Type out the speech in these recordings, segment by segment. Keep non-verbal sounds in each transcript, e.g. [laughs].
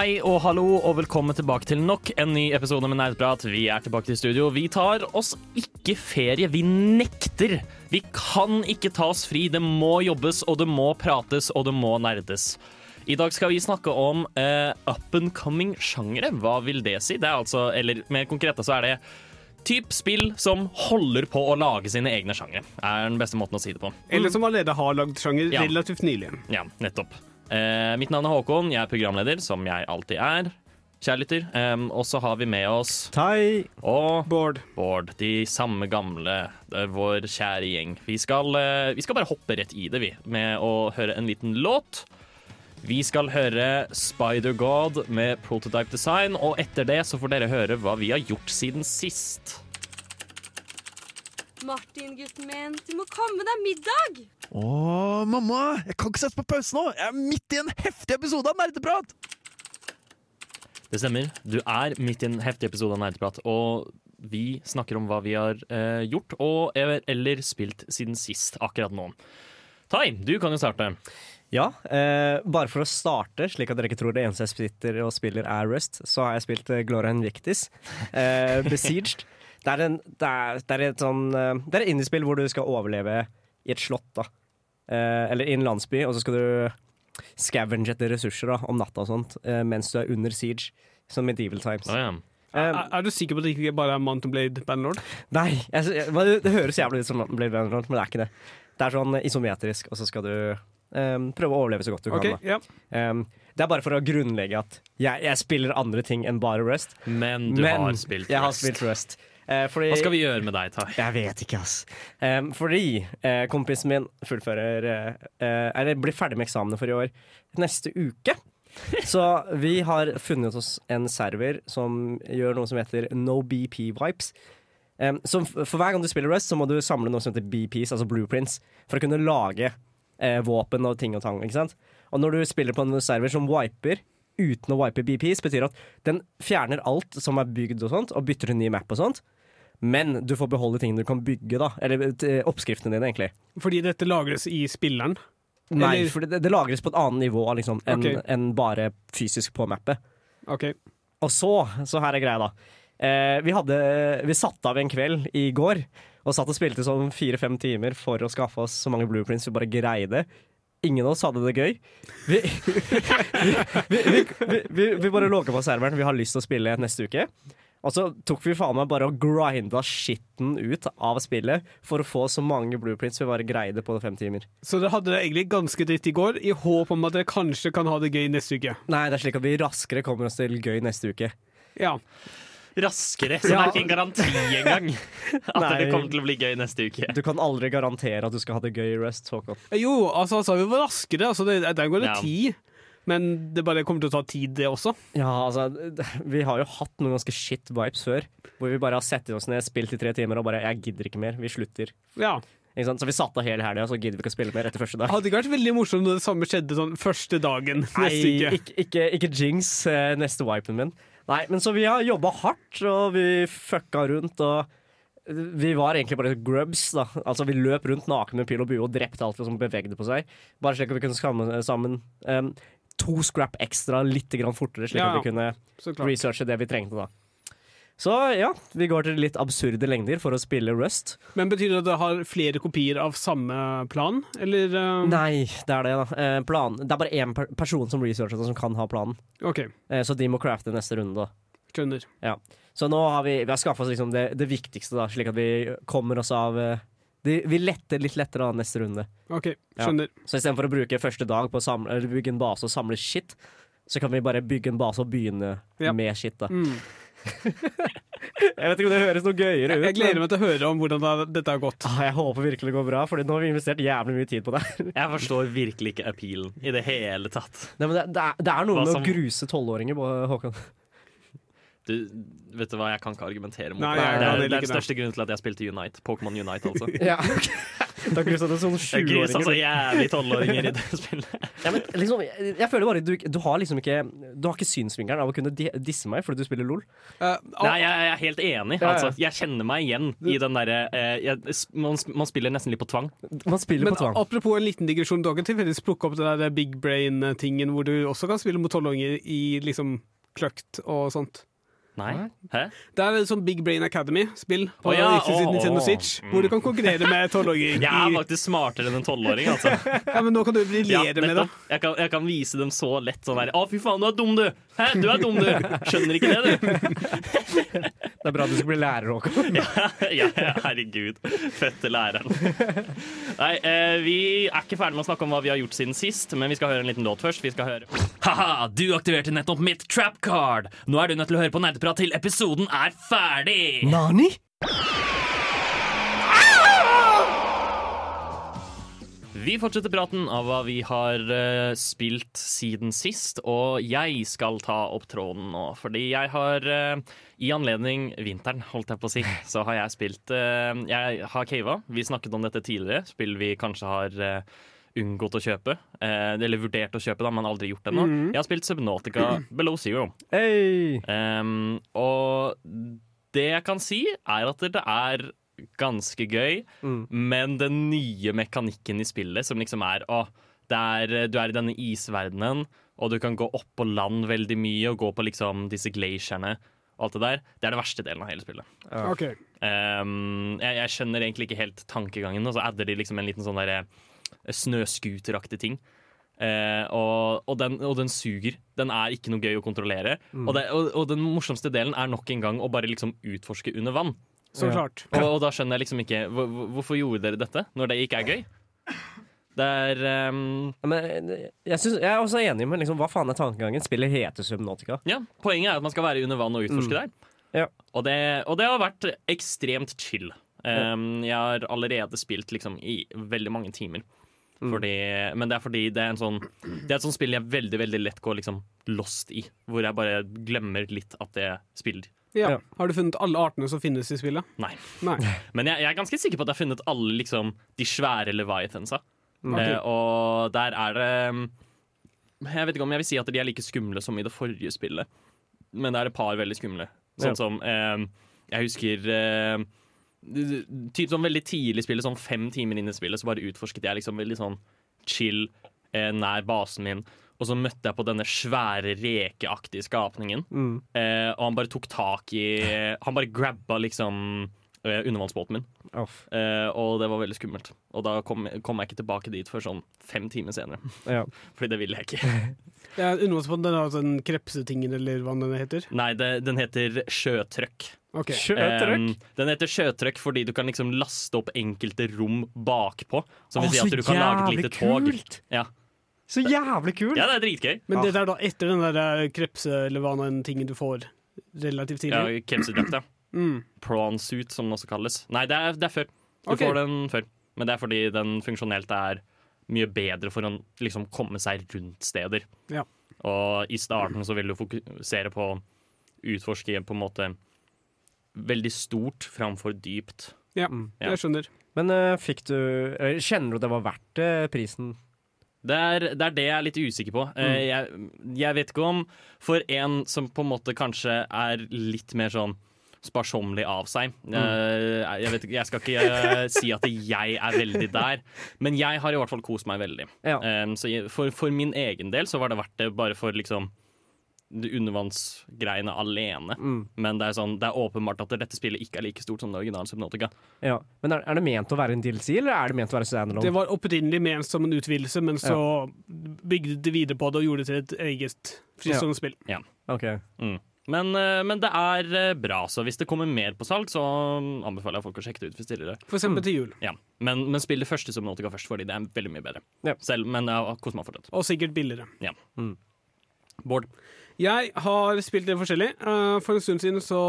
Hei og hallo, og velkommen tilbake til nok en ny episode med Nerdprat. Vi er tilbake til studio. Vi tar oss ikke ferie, vi nekter. Vi kan ikke ta oss fri. Det må jobbes, og det må prates, og det må nerdes. I dag skal vi snakke om eh, up and coming sjangere. Hva vil det si? Det er altså, eller mer konkret så er det typ spill som holder på å lage sine egne sjangere. Er den beste måten å si det på. Eller som allerede har lagd sjanger Ja. relativt nylig. Ja, nettopp. Eh, mitt navn er Håkon, jeg er programleder, som jeg alltid er. Kjærlytter. Um, og så har vi med oss Tai. og Bård. Bård, de samme gamle, det er vår kjære gjeng. Vi skal, uh, vi skal bare hoppe rett i det, vi, med å høre en liten låt. Vi skal høre Spider-God med Prototype Design, og etter det så får dere høre hva vi har gjort siden sist. Martin, gutten min, du må komme deg middag! Å, mamma! Jeg kan ikke sette på pause nå! Jeg er midt i en heftig episode av Nerdeprat! Det stemmer. Du er midt i en heftig episode av Nerdeprat. og vi snakker om hva vi har eh, gjort og eller spilt siden sist akkurat nå. Tai, du kan jo starte. Ja, eh, bare for å starte, slik at dere ikke tror det eneste jeg sitter og spiller er Rust, så har jeg spilt eh, Gloria Invictis, Eh, [laughs] Besieged. Det er, en, det, er, det er et sånn eh, Det er et indiespill hvor du skal overleve i et slott, da. Eh, eller i en landsby, og så skal du scavenge etter ressurser da, om natta og sånt, eh, mens du er under siege, som medieval times. Oh, yeah. Um, Er, er du sikker på at det ikke bare er Mountain Blade Bandlord? Nei, jeg, jeg, det, det høres jævlig ut som Mountain Blade Bandlord, men det er ikke det. Det er sånn isometrisk, og så skal du um, prøve å overleve så godt du okay, kan. Yeah. Um, det er bare for å grunnlegge at jeg, jeg spiller andre ting enn bare Rust. Men du men har spilt jeg har spilt Rust. Eh, fordi, Hva skal vi gjøre med deg, Tai? Jeg vet ikke, ass. Um, fordi eh, kompisen min fullfører eh, Eller blir ferdig med eksamene for i år neste uke. Så vi har funnet oss en server som gjør noe som heter No BP Vipes. Um, så for hver gang du spiller Rust, så må du samle noe som heter BPs, altså blueprints, for å kunne lage eh, våpen og ting og tang. Ikke sant? Og når du spiller på en server som wiper uten å wipe BPs, betyr at den fjerner alt som er bygd og sånt, og bytter til ny map og sånt. Men du får beholde tingene du kan bygge, da. Eller eh, oppskriftene dine, egentlig. Fordi dette lagres i spilleren. Nei, Eller- for det, det lagres på et annet nivå liksom, enn okay. en bare fysisk på mappet. OK. Og så, så her er greia, da. Eh, vi, hadde, vi satte av en kveld i går og satt og spilte sånn fire-fem timer for å skaffe oss så mange blueprints vi bare greide. Ingen av oss hadde det gøy. Vi, [laughs] vi, vi, vi, bare logga på serveren. Vi har lyst til å spille neste uke. Og så tok vi faen meg bare og grinda skitten ut av spillet for å få så mange blueprints vi bare greide på fem timer. Så dere hadde det egentlig ganske dritt i går, i håp om at dere kanskje kan ha det gøy neste uke. Nei, det er slik at vi raskere kommer oss til gøy neste uke. Ja. Raskere, så det er ikke en garanti engang. [laughs] At Nei. det kommer til å bli gøy neste uke. Du kan aldri garantere at du skal ha det gøy i Rest. Håkon. Jo, altså, altså vi var raskere. Altså, det, der går det Ja. tid. Men det bare kommer til å ta tid, det også. Ja, altså, vi har jo hatt noen ganske shit vibes før. Hvor vi bare har sett oss ned, spilt i tre timer og bare 'jeg gidder ikke mer', vi slutter. Ja. Så vi satt av hele helga, så gidder vi ikke å spille mer etter første dag. Hadde ikke vært veldig morsomt når det samme skjedde sånn første dagen Nei, uke. ikke, ikke, ikke jinx eh, neste wipen min. Nei, men så vi har jobba hardt, og vi fucka rundt, og vi var egentlig bare grubs, da. Altså, vi løp rundt nakne med pil og bue og drepte alt som bevegde på seg. Bare slik at vi kunne skamme sammen em, to scrap ekstra litt grann fortere, slik Ja, at vi kunne researche det vi trengte, da. Så ja, vi går til litt absurde lengder for å spille Rust. Men betyr det at det har flere kopier av samme plan, eller? Uh... Nei, det er det, da. Eh, plan. Det er bare én per person som researcher det, som kan ha planen. OK, Eh, så de må crafte neste runde, da. skjønner. Så nå har vi, vi har skaffa oss liksom det, det viktigste, da, slik at vi kommer oss av eh, de, Vi letter litt lettere da neste runde. OK, Ja. skjønner. Så istedenfor å bruke første dag på å samle, eller bygge en base og samle shit, så kan vi bare bygge en base og begynne Ja. med shit. da Mm. [laughs] Jeg vet ikke om det høres noe gøyere ut. Jeg gleder meg til å høre om hvordan det- dette har gått. Ah, jeg håper virkelig det går bra, for nå har vi investert jævlig mye tid på det. [laughs] Jeg forstår virkelig ikke appealen i det hele tatt. Nei, men det, det, er, det er noe Hva med som- å gruse tolvåringer, Håkon. Du, vet du hva, jeg kan ikke argumentere mot Nei, det. Det er, det er den største grunnen til at jeg spilte Unite. Pokémon Unite, altså. [laughs] Ja. Det er du sånn, Jeg grusa så jævlig tolvåringer i det [laughs] spillet. Ja, men liksom, jeg, jeg føler bare du, du har liksom ikke Du har ikke synsvinkelen av å kunne disse meg fordi du spiller LOL. Eh, Nei, jeg, jeg er helt enig. Ja, ja. Altså, jeg kjenner meg igjen i den derre uh, man, man spiller nesten litt på tvang. Man spiller Men på tvang. apropos en liten digresjon, dere tilfeldigvis plukket opp den der big brain-tingen hvor du også kan spille mot tolvåringer i liksom kløkt og sånt. Nei? Hæ? Det er et sånn Big Brain Academy-spill på Å ja, oh, oh, Nintendo. Switch, hvor du kan konkurrere med tolvåringer. [laughs] Jeg er faktisk smartere enn en tolvåring, altså. [laughs] Ja, men nå kan du Ja, briljere med det. jeg, kan, jeg kan vise dem så lett sånn her Å, fy faen, du er dum, du! Hæ, du er dum, du! Skjønner ikke det, du? [laughs] Det er bra du skal bli lærer, Håkon. ja, herregud. Fette læreren. Nei, eh, vi er ikke ferdig med å snakke om hva vi har gjort siden sist, men vi skal høre en liten låt først. Vi skal høre Ha-ha, du aktiverte nettopp mitt trap card. Nå er du nødt til å høre på Nerdeprat til episoden er ferdig. Nani? Vi fortsetter praten av hva vi har uh, spilt siden sist, og jeg skal ta opp tråden nå. Fordi jeg har, uh, i anledning vinteren, holdt jeg på å si, [laughs] så har jeg spilt uh, Jeg har cava. Vi snakket om dette tidligere. Spill vi kanskje har unngått å kjøpe. eh, eller vurdert å kjøpe, da, men aldri gjort det ennå. Jeg har spilt Subnautica Below Zero. Hey. Um, og det jeg kan si, er at det er ganske gøy, Mm. men den nye mekanikken i spillet, som liksom er å, det er, du er i denne isverdenen, og du kan gå opp på land veldig mye, og gå på liksom disse glacierne og alt det der, det er det verste delen av hele spillet. Ok. Um, jeg, jeg skjønner egentlig ikke helt tankegangen, og så adder de liksom en liten sånn derre snøscooteraktig ting. Eh, og, og, den, og den suger. Den er ikke noe gøy å kontrollere. Og, det, og, og den morsomste delen er nok en gang å bare liksom utforske under vann. Så Ja. klart. Og, og da skjønner jeg liksom ikke hvor, hvor- Hvorfor gjorde dere dette når det ikke er gøy? Det er um, Men jeg, synes, jeg er også enig med liksom, hva faen er tankegangen. Spillet heter Subnautica. Ja, Poenget er at man skal være under vann og utforske der. Ja. Og, det, og det har vært ekstremt chill. Um, jeg har allerede spilt liksom i veldig mange timer. Fordi, men det er fordi det er en sånn Det er et sånt spill jeg veldig veldig lett går liksom lost i. Hvor jeg bare glemmer litt at det spiller. Ja. Ja. Har du funnet alle artene som finnes i spillet? Nei. Nei. [laughs] Men jeg, jeg er ganske sikker på at jeg har funnet alle liksom de svære Leviathansa. Mm. Eh, og der er det um, Jeg vet ikke om jeg vil si at de er like skumle som i det forrige spillet, men det er et par veldig skumle. Sånn Ja. som eh, Jeg husker eh, Typ sånn veldig tidlig i spillet, sånn fem timer inn i spillet, så bare utforsket jeg liksom veldig sånn chill eh, nær basen min. Og så møtte jeg på denne svære rekeaktige skapningen. Mm. Eh, og han bare tok tak i Han bare grabba liksom eh, undervannsbåten min. Eh, og det var veldig skummelt. Og da kom, kom jeg ikke tilbake dit før sånn fem timer senere. Ja. [laughs] Fordi det ville jeg ikke. Ja, Undervannsbåten, den har den krepsetingen, eller hva den heter. Nei, det, den heter sjøtrøkk. Ok. Sjøtrøkk? Um, den heter sjøtrøkk fordi du kan liksom laste opp enkelte rom bakpå. Som vil si at du kan lage et lite tog. kult! Ja. Så jævlig kult! ja, det er dritgøy. Men Ah. dette er da etter den der eh, krepse, eller hva nå enn tingen du får relativt tidlig? Ja, ja. Mm. Prawn suit, som den også kalles. Nei, det er, det er før. Du okay. får den før. Men det er fordi den funksjonelt er mye bedre for å liksom komme seg rundt steder. Ja. Og i starten så vil du fokusere på å utforske på en måte veldig stort framfor dypt. Ja, Mm. Ja. jeg skjønner. Men uh, fikk du eh, Kjenner du det var verdt uh, prisen? Det er, det er det jeg er litt usikker på. Eh, Jeg, jeg vet ikke om For en som på en måte kanskje er litt mer sånn sparsommelig av seg. Eh, jeg, vet, jeg skal ikke si at jeg er veldig der, men jeg har i hvert fall kost meg veldig. Ja. Um, så jeg, for, for min egen del så var det verdt det bare for liksom undervannsgreiene alene. Mm. Men det er, sånn, det er åpenbart at dette spillet ikke er like stort som det originale Subnotica. Ja. Men er, er det ment å være en DLC, eller er det ment å være standalone? Det var opprinnelig ment som en utvidelse, men så bygde de videre på det og gjorde det til et eget fristående spill. Ok. Mm. Men, eh, men det er eh, bra, så hvis det kommer mer på salg, så anbefaler jeg folk å sjekke det ut. hvis de det. For eksempel til jul. Ja. Men, men spill det første som Nautica først, fordi det er veldig mye bedre. Ja. Selv, men jeg kost meg fortsatt. Og sikkert billigere. Bård. Jeg har spilt det forskjellig. Eh, For en stund siden så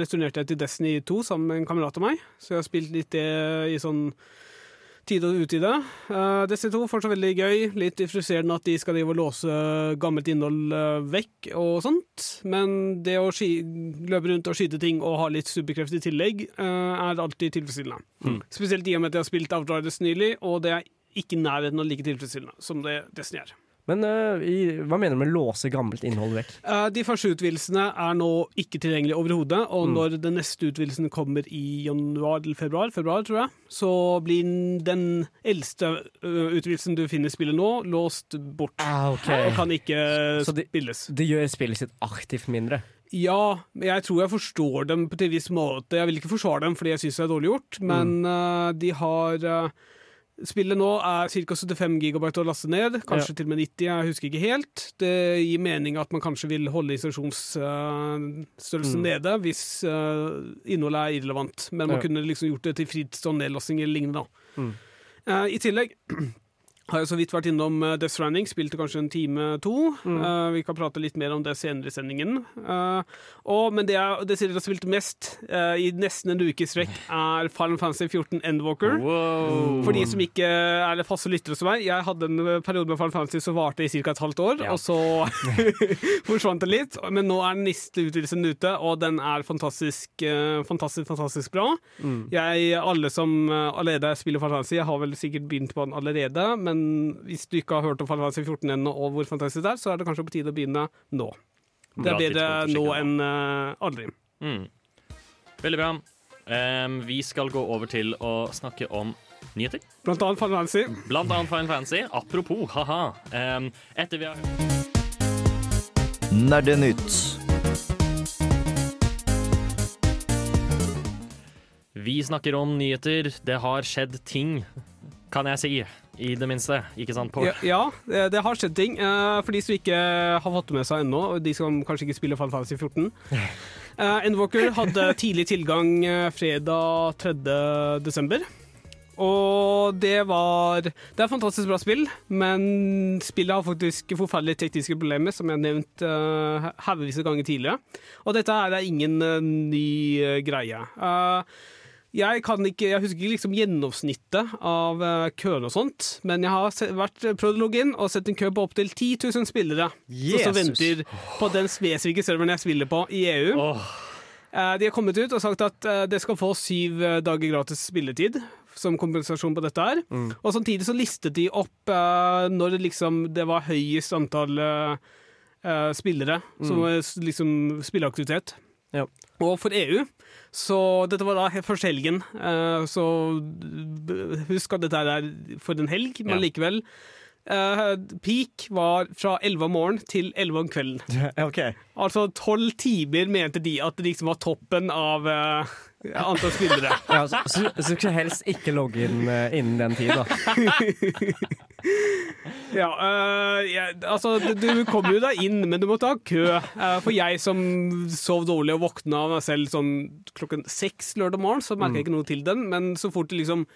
returnerte jeg til Destiny 2 sammen med en kamerat av meg. Så jeg har spilt litt det i sånn Tide og utide. Uh, Destiny 2 fortsatt veldig gøy. Litt frustrerende at de skal drive og låse gammelt innhold eh, vekk og sånt. Men det å løpe rundt og skyte ting og ha litt superkrefter i tillegg, eh, er alltid tilfredsstillende. Spesielt i og med at jeg har spilt Outriders nylig, og det er ikke i nærheten av like tilfredsstillende som det Destiny er. Men uh, i, hva mener du med låse gammelt innhold vekk? Uh, De første utvidelsene er nå ikke tilgjengelige overhodet, og Mm. når den neste utvidelsen kommer i januar eller februar, februar tror jeg, så blir den eldste eh, utvidelsen du finner i spillet nå, låst bort. Ah, ok. Og kan ikke Så de- spilles. Det gjør spillet sitt aktivt mindre. Ja, jeg tror jeg forstår dem på en viss måte. Jeg vil ikke forsvare dem fordi jeg syns det er dårlig gjort, men eh, de har eh, Spillet nå er ca. 75 gigabyte å laste ned, kanskje til og med 90, jeg husker ikke helt. Det gir mening at man kanskje vil holde installasjonsstørrelsen nede hvis uh, innholdet er irrelevant, men man Ja. kunne liksom gjort det til frittstående nedlasting eller lignende. Mm. Uh, I tillegg har jeg så vidt vært innom eh, Death Stranding, spilte kanskje en time to. Eh, vi kan prate litt mer om det senere i sendingen. Uh, og, men det, jeg, det jeg har spilt mest uh, i nesten en uke i strekk, er Final Fantasy 14 Endwalker. Wow. For de som ikke er faste lyttere som meg, jeg hadde en periode med Final Fantasy som varte i ca. et halvt år, Ja. og så [laughs] forsvant det litt. Men nå er den neste utvidelsen ute, og den er fantastisk, fantastisk, fantastisk bra. Jeg, alle som allerede spiller Final Fantasy, jeg har vel sikkert begynt på den allerede, men hvis du ikke har hørt om Final Fantasy 14 ennå, og hvor fantastisk det er, så er det kanskje på tide å begynne nå. Det er bedre nå enn uh, aldri. Mm. Veldig bra. Um, vi skal gå over til å snakke om nyheter. Blant annet Final Fantasy. Blant annet Final Fantasy. Apropos, haha. Um, etter vi har Nerdenytt. Vi snakker om nyheter. Det har skjedd ting, kan jeg si. I det minste. Ikke sant, Pål? Ja, ja det, har skjedd ting. Eh, for de som ikke har fått det med seg ennå, og de som kanskje ikke spiller Fantasy 14. Uh, Endwalker hadde tidlig tilgang eh, fredag 3. desember. Og det var Det er et fantastisk bra spill, men spillet har faktisk forferdelige tekniske problemer, som jeg har nevnt uh, haugevis av ganger tidligere. Og dette er ingen eh, ny eh, greie. Eh, jeg, kan ikke, jeg husker ikke liksom gjennomsnittet av uh, køene og sånt, men jeg har vært prøvd å logge inn og sett en kø på opptil 10 000 spillere som Jesus. venter på den spesifikke serveren jeg spiller på i EU. Åh, Eh, de har kommet ut og sagt at eh, det skal få syv eh, dager gratis spilletid som kompensasjon på dette her. Og samtidig så listet de opp uh, når det liksom det var høyest antall uh, spillere, spillere som liksom spilleaktivitet. Ja. Og for EU så Dette var da første helgen, eh, så husk at dette er for en helg, men likevel. eh, peak var fra 11 om morgenen til 11 om kvelden. [laughs] Okay. Altså tolv timer mente de at det liksom var toppen av eh, antall spillere. [laughs] Ja, så, så, så helst ikke logge inn innen den tid, da. [laughs] Ja, uh, ja, altså du, du kommer jo deg inn, men du måtte ha kø. Uh, for jeg som sov dårlig og våkna av meg selv sånn klokken seks lørdag morgen, så merka jeg ikke noe til den. Men så fort det liksom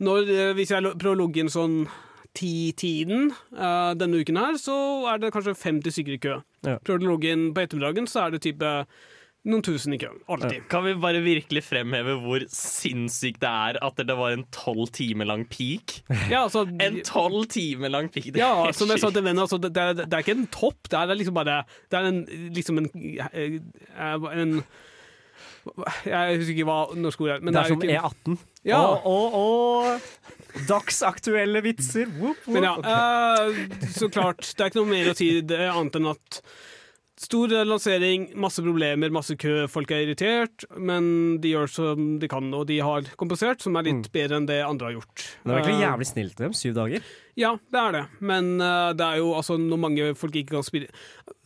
når, eh, Hvis jeg prøver å logge inn sånn ti-tiden uh, denne uken her, så er det kanskje 50 stykker i kø. Ja. Prøver du å logge inn på ettermiddagen, så er det type noen tusen i køen. Alltid. Kan vi bare virkelig fremheve hvor sinnssykt det er at det var en tolv timer lang peak? Ja, altså, En tolv timer lang peak! Det Ja, er som jeg sa til vennen, altså, det, det, er, det er ikke en topp, det er liksom bare Det er en, liksom en, eh, en Jeg husker ikke hva norsk ord er. Men Det er som ikke, E18. Ja. Og, og, og dagsaktuelle vitser. Whoop, whoop. Men ja, uh, så klart. Det er ikke noe mer å si det annet enn at Stor lansering, masse problemer, masse kø, folk er irritert, men de gjør som de kan, og de har kompensert, som er litt bedre enn det andre har gjort. Det var egentlig Eh, jævlig snilt av dem. Syv dager. Ja, det er det, men uh, det er jo altså når mange folk ikke kan spille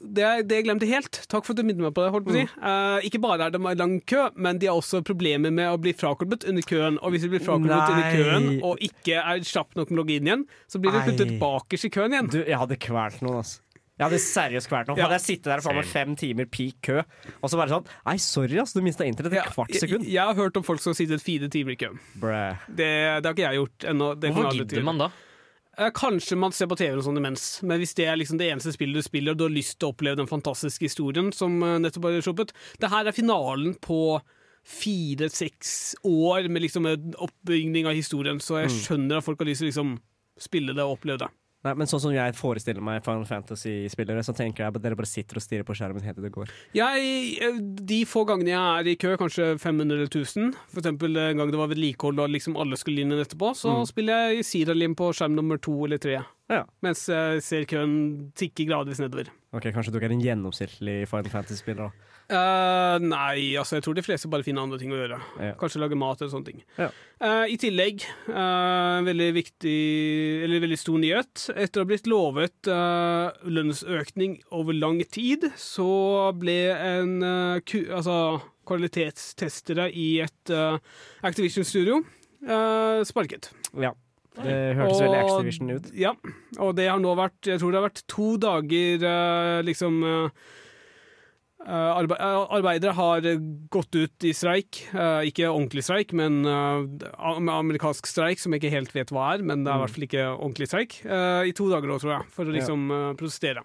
Det, er- det jeg glemte helt. Takk for at du minnet meg på det. holdt på å si. Eh, ikke bare er det lang kø, men de har også problemer med å bli frakoblet under køen. Og hvis de blir frakoblet Nei. under køen og ikke er kjapp nok med å logge inn igjen, så blir de puttet bakerst i køen igjen. Du, jeg hadde kvalt noen, altså. Jeg hadde seriøst kvært nå. Ja. Hadde jeg sittet der faen meg fem timer peak kø, og så bare sånn Nei, sorry, ass, du mista internett et kvart jeg, sekund. jeg har hørt om folk som har sittet fire timer i kø. Det, det har ikke jeg gjort ennå. Hvorfor jeg gidder man da? Kanskje man ser på TV og sånn imens, men hvis det er liksom det eneste spillet du spiller, og du har lyst til å oppleve den fantastiske historien som eh, nettopp har sluppet Det her er finalen på fire-seks år med liksom en oppbygning av historien, så jeg skjønner at folk har lyst til å liksom spille det og oppleve det. Nei, men sånn som jeg forestiller meg Final Fantasy-spillere, så tenker jeg at dere bare sitter og stirrer på skjermen helt til det går. Jeg, de få gangene jeg er i kø, kanskje 500 eller 1000, for eksempel en gang det var vedlikehold og liksom alle skulle inn etterpå, så spiller jeg Sidalim på skjerm nummer to eller tre. Ja. Mens jeg ser køen tikke gradvis nedover. Ok, Kanskje du ikke er en gjennomsnittlig Final Fantasy-spiller. Eh, nei, altså jeg tror de fleste bare finner andre ting å gjøre. Ja. Kanskje lage mat eller sånne ting. Ja. Uh, I tillegg, uh, veldig viktig, eller veldig stor nyhet. Etter å ha blitt lovet uh, lønnsøkning over lang tid, så ble en eh, ku, altså, kvalitetstestere i et eh, Activision-studio eh, sparket. Ja. Det hørtes veldig Activision ut. Ja, og det har nå vært Jeg tror det har vært to dager eh, liksom eh, eh, arbe Arbeidere har gått ut i streik. Ikke ordentlig streik, men amerikansk streik, som jeg ikke helt vet hva er. Men det er i hvert fall ikke ordentlig streik. I to dager nå, tror jeg, for å liksom protestere.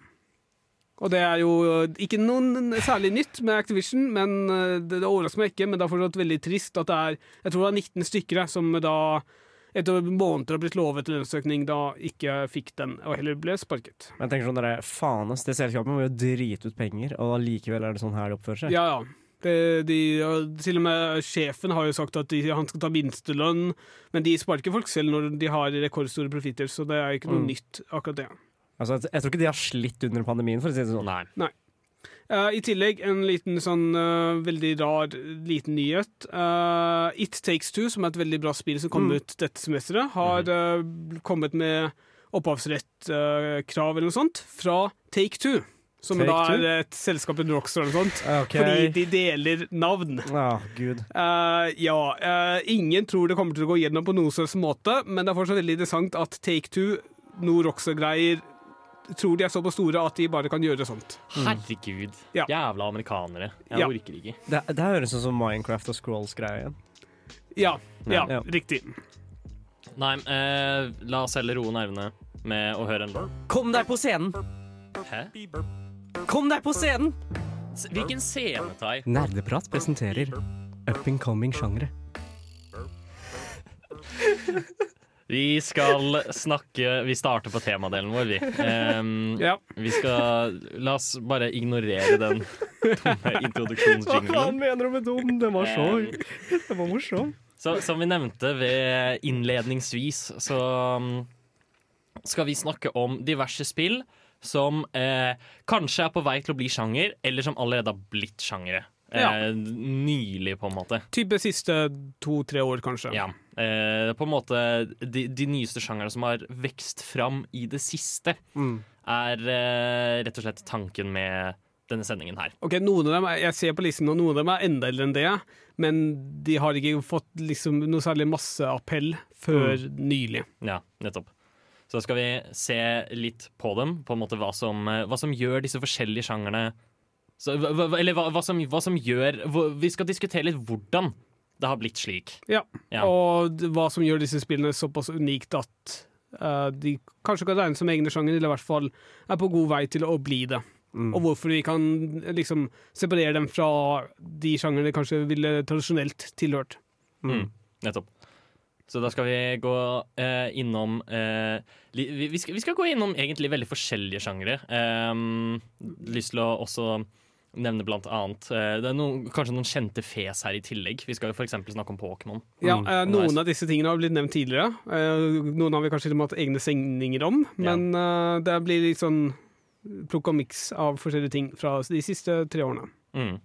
Og det er jo ikke noen særlig nytt med Activision, men det, det overrasker meg ikke. Men det er fortsatt veldig trist at det er Jeg tror det er 19 stykker som da etter måneder har blitt lovet lønnsøkning, da ikke fikk den, og heller ble sparket. Men jeg tenker sånn der, faen ass, det selskapet må jo drite ut penger, og allikevel er det sånn her de oppfører seg. Ja, ja. Det, de, til og med sjefen har jo sagt at de, han skal ta minstelønn, men de sparker folk selv når de har rekordstore profitter, så det er ikke noe Mm. nytt, akkurat det. Altså, jeg, jeg tror ikke de har slitt under pandemien, for å si det sånn. Nei. Eh, I tillegg en liten sånn uh, veldig rar liten nyhet. Uh, It Takes Two, som er et veldig bra spill som kom Mm. ut dette semesteret, har eh, kommet med opphavsrettkrav eller noe sånt fra Take Two. Som Take da Two? er et selskap under Rockstar eller noe sånt. Okay. Fordi de deler navn. Oh, gud. Ja, ingen tror det kommer til å gå gjennom på noen slags måte, men det er fortsatt veldig interessant at Take Two, noe Rockstar-greier, tror de er såpass store at de bare kan gjøre sånt. Herregud. Ja. Jævla amerikanere. Jeg Ja. orker ikke. Det, det høres ut som Minecraft og Scrolls-greia igjen. Ja, ja, Ja. riktig. Nei, eh, la oss heller roe nervene med å høre en låt. Kom deg på scenen! Hæ? Kom deg på scenen! S- Hvilken scene, Tai? Nerdeprat presenterer Up and Coming Vi skal snakke Vi starter på temadelen vår, vi. Um, Ja. Vi skal La oss bare ignorere den tomme introduksjonsjinglen. mener du med dum? Den var så Den var morsom. Så, som vi nevnte ved innledningsvis, så um, skal vi snakke om diverse spill som eh, kanskje er på vei til å bli sjanger, eller som allerede har blitt sjangere. Eh, Ja. Nylig, på en måte. Type siste to-tre år, kanskje. Ja. Eh, på en måte de, de nyeste sjangerne som har vekst fram i det siste, Mm. er eh, rett og slett tanken med denne sendingen her. Ok, noen av dem, er- Jeg ser på listen, og noen av dem er enda eldre enn det, men de har ikke fått liksom noe særlig masseappell før nylig. Ja, nettopp. Så da skal vi se litt på dem, på en måte hva som, eh, hva som gjør disse forskjellige sjangerne så, Eller hva, hva, som, hva som gjør Vi skal diskutere litt hvordan det har blitt slik. Ja. Ja. Og hva som gjør disse spillene såpass unikt at uh, de kanskje kan regnes som egne sjanger, eller i hvert fall er på god vei til å bli det. Mm. Og hvorfor vi kan liksom separere dem fra de sjangerne de kanskje ville tradisjonelt tilhørt. Mm. Nettopp. Så da skal vi gå eh, innom eh, vi, vi, skal, vi skal gå innom egentlig veldig forskjellige sjangere. Um, lyst til å også nevne blant annet eh, Det er noen, kanskje noen kjente fes her i tillegg. Vi skal jo f.eks. snakke om Pokémon. Ja, Mm, eh. Noen av disse tingene har blitt nevnt tidligere. Eh, noen har vi kanskje hatt egne sendinger om, Ja. men eh, det blir litt sånn plukk og miks av forskjellige ting fra de siste tre årene. Mm.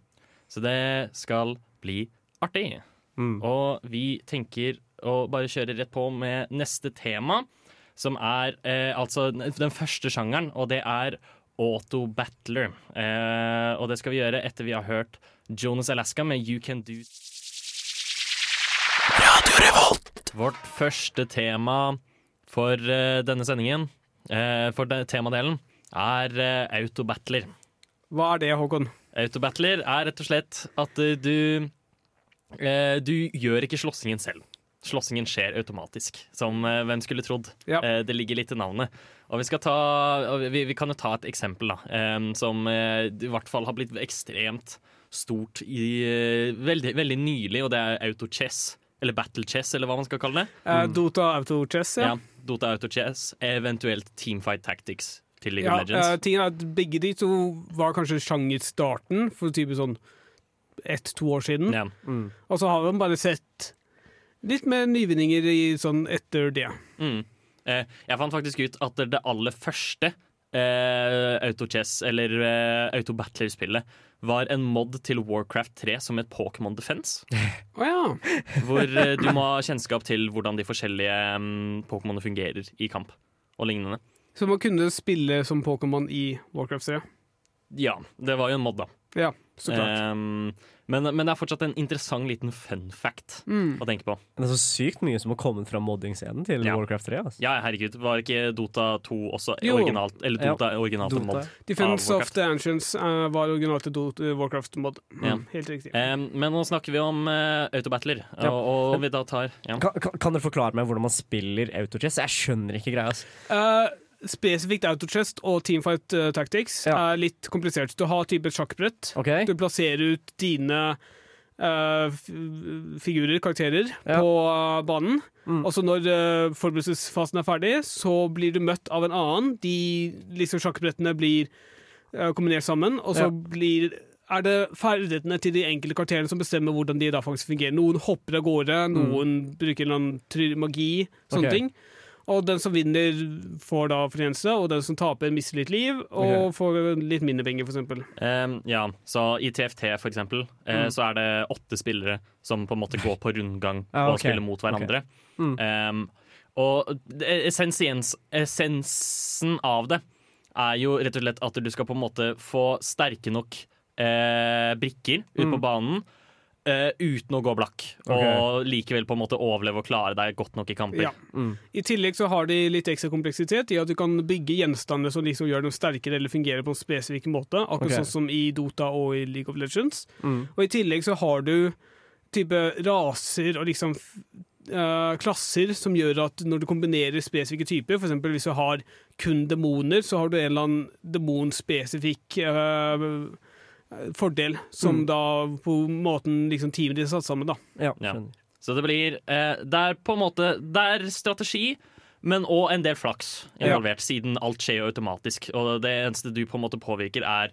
Så det skal bli artig. Mm. Og vi tenker å bare kjøre rett på med neste tema, som er altså den første sjangeren, og det er Auto Battler. Eh, og det skal vi gjøre etter vi har hørt Jonas Alaska med You Can Do Radio Revolt. Vårt første tema for eh, denne sendingen, eh, for den temadelen, er eh, Auto Battler. Hva er det, Håkon? Auto Battler er rett og slett at eh, du eh, Du gjør ikke slåssingen selv. Slåssingen skjer automatisk, som eh, hvem skulle trodd. Ja. Eh, det ligger litt i navnet. Og vi, skal ta, vi, vi kan jo ta et eksempel da, um, som uh, i hvert fall har blitt ekstremt stort i uh, veldig, veldig nylig, og det er autochess. Eller battle chess, eller hva man skal kalle det. Uh, Dota Auto Chess, ja. Ja, Dota autochess, eventuelt Teamfight Tactics til League Ja, of Legends. tingen er at Begge de to var kanskje sjangerstarten for type sånn ett-to år siden. ja. Og så har man bare sett litt mer nyvinninger i sånn etter det. Mm. Eh, jeg fant faktisk ut at det aller første eh, autochess, eller eh, autobattler-spillet, var en mod til Warcraft 3 som et Pokémon Defense. [laughs] Oh, ja. Hvor eh, du må ha kjennskap til hvordan de forskjellige um, Pokémonene fungerer i kamp og lignende. Så man kunne spille som Pokémon i Warcraft 3. Ja, det var jo en mod, da. Ja, så klart. Um, men, men det er fortsatt en interessant liten fun fact Mm. å tenke på. Det er så sykt mye som har kommet fra modding-scenen til Ja. Warcraft 3. Altså. Ja, herregud, var ikke Dota 2 også Jo. originalt? Eller Dota originalt Dota. mod? Defense of the Ancients uh, var originalt til Dota- Warcraft-mod. Mm, Ja. Helt riktig. Um, men nå snakker vi om uh, autobattler, Ja. og, og vi da tar ja. Kan, kan, dere forklare meg hvordan man spiller autochess? Jeg skjønner ikke greia. Altså. Eh, spesifikt Autochest og Teamfight eh, Tactics Ja. er litt komplisert. Du har type et sjakkbrett. Okay. Du plasserer ut dine uh, figurer, karakterer, Ja. på uh, banen. Mm. Og så når uh, forberedelsesfasen er ferdig, så blir du møtt av en annen. De liksom sjakkbrettene blir kombinert sammen, og så Ja. blir er det ferdighetene til de enkelte karakterene som bestemmer hvordan de da faktisk fungerer. Noen hopper av gårde, noen bruker en eller annen magi, sånne okay. Ting. Og den som vinner, får da fortjeneste, og den som taper, mister litt liv, og okay. får litt mindre penger, eksempel. Um, ja, så I TFT for eksempel, eh, Mm. så er det åtte spillere som på en måte går på rundgang Ja, [laughs] og spiller mot hverandre. Mm. Um, og essensiens, essensen av det er jo rett og slett at du skal på en måte få sterke nok eh, brikker ut på Mm. banen. Eh, uten å gå blakk, og likevel på en måte overleve og klare deg godt nok i kamper. Ja. Mm. I tillegg så har de litt ekstra kompleksitet i at du kan bygge gjenstander som liksom gjør dem sterkere eller fungerer på en spesifikk måte, akkurat okay. sånn som i Dota og i League of Legends. Mm. Og i tillegg så har du type raser og liksom eh, klasser som gjør at når du kombinerer spesifikke typer, f.eks. hvis du har kun demoner, så har du en eller annen demonspesifikk eh, fordel, som Mm. da på måten liksom teamet ditt er satt sammen, da. Ja, Ja. Så det blir eh, Det er på en måte Det er strategi, men òg en del flaks involvert, siden alt skjer jo automatisk. Og det eneste du på en måte påvirker, er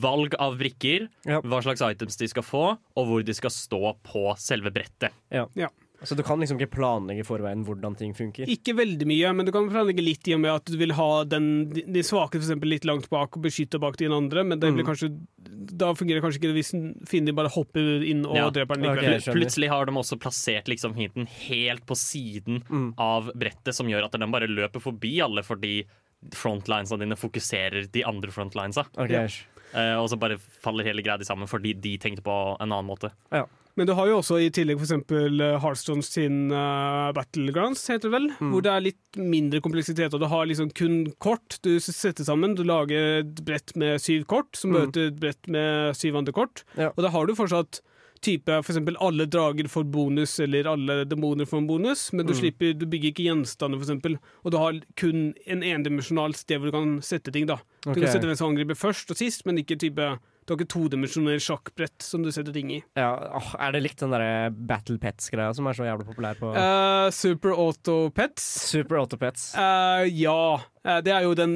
valg av brikker, Ja. hva slags items de skal få, og hvor de skal stå på selve brettet. Så du kan liksom ikke planlegge i forveien hvordan ting funker? Ikke veldig mye, men du kan planlegge litt i og med at du vil ha den, de svake for eksempel, litt langt bak og beskytte bak de andre, men det blir Mm. kanskje, da fungerer det kanskje ikke hvis fienden bare hopper inn og Ja. dreper den likevel. Okay. Plutselig har de også plassert liksom hinten helt på siden Mm. av brettet, som gjør at den bare løper forbi alle fordi frontlinesa dine fokuserer de andre frontlinesa. Okay. Ja. Eh, og så bare faller hele greia sammen fordi de tenkte på en annen måte. Men du har jo også i tillegg eksempel eh, Hearthstone sin uh, Battlegrounds, heter det vel, Mm. hvor det er litt mindre kompleksitet, og du har liksom kun kort du setter sammen. Du lager et brett med syv kort, som Mm. møter et brett med syv andre kort. Ja. Og da har du fortsatt type eksempel alle drager får bonus, eller alle demoner får en bonus, men du Mm. slipper, du bygger ikke gjenstander, eksempel. Og du har kun en endimensjonal sted hvor du kan sette ting, da. Du kan sette hvem som angriper først og sist, men ikke type Du har ikke todimensjonelt sjakkbrett som du setter ting i. Ja, åh, er det likt den derre Battle Pets-greia som er så jævlig populær på uh, Super Auto Pets. Super Auto Pets? Uh, ja. Eh, det er jo den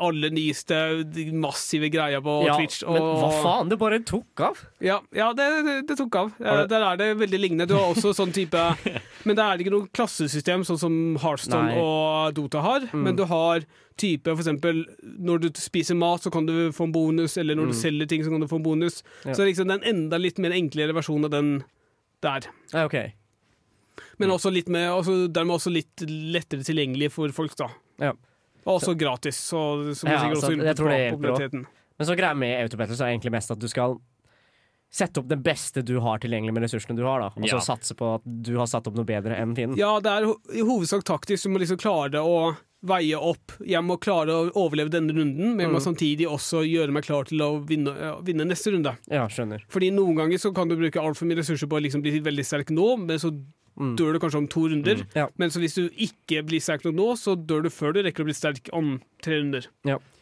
aller nyeste, massive greia på ja, Twitch. men hva faen? Det bare tok av! Ja, ja det, det, tok av. Eh, det- der er det veldig lignende. Du har også [laughs] sånn type Men det er ikke noe klassesystem sånn som Hearthstone Nei. og Dota har. Mm. Men du har type eksempel når du spiser mat, så kan du få en bonus, eller når du Mm. selger ting, så kan du få en bonus. Ja. Så liksom den enda litt mer enklere versjonen av den der. Ja, ok. Men også litt med, også, dermed også litt lettere tilgjengelig for folk, da. Ja. Og også gratis, så, som Ja, sikkert så også jeg tror det hjelper. Men så greia med Autobattles er egentlig mest at du skal sette opp det beste du har tilgjengelig med ressursene du har, da. Og så Ja. satse på at du har satt opp noe bedre enn fienden. Ja, det er i hovedsak taktisk. Du må liksom klare det å veie opp. Jeg må klare å overleve denne runden, men jeg må Mm. samtidig også gjøre meg klar til å vinne, ja, vinne neste runde. Ja, skjønner. Fordi noen ganger så kan du bruke altfor mye ressurser på å liksom bli veldig sterk nå, men så. Dør du kanskje om to runder. Ja. Men hvis du ikke blir sterk nok nå, så dør du før du rekker å bli sterk om tre runder.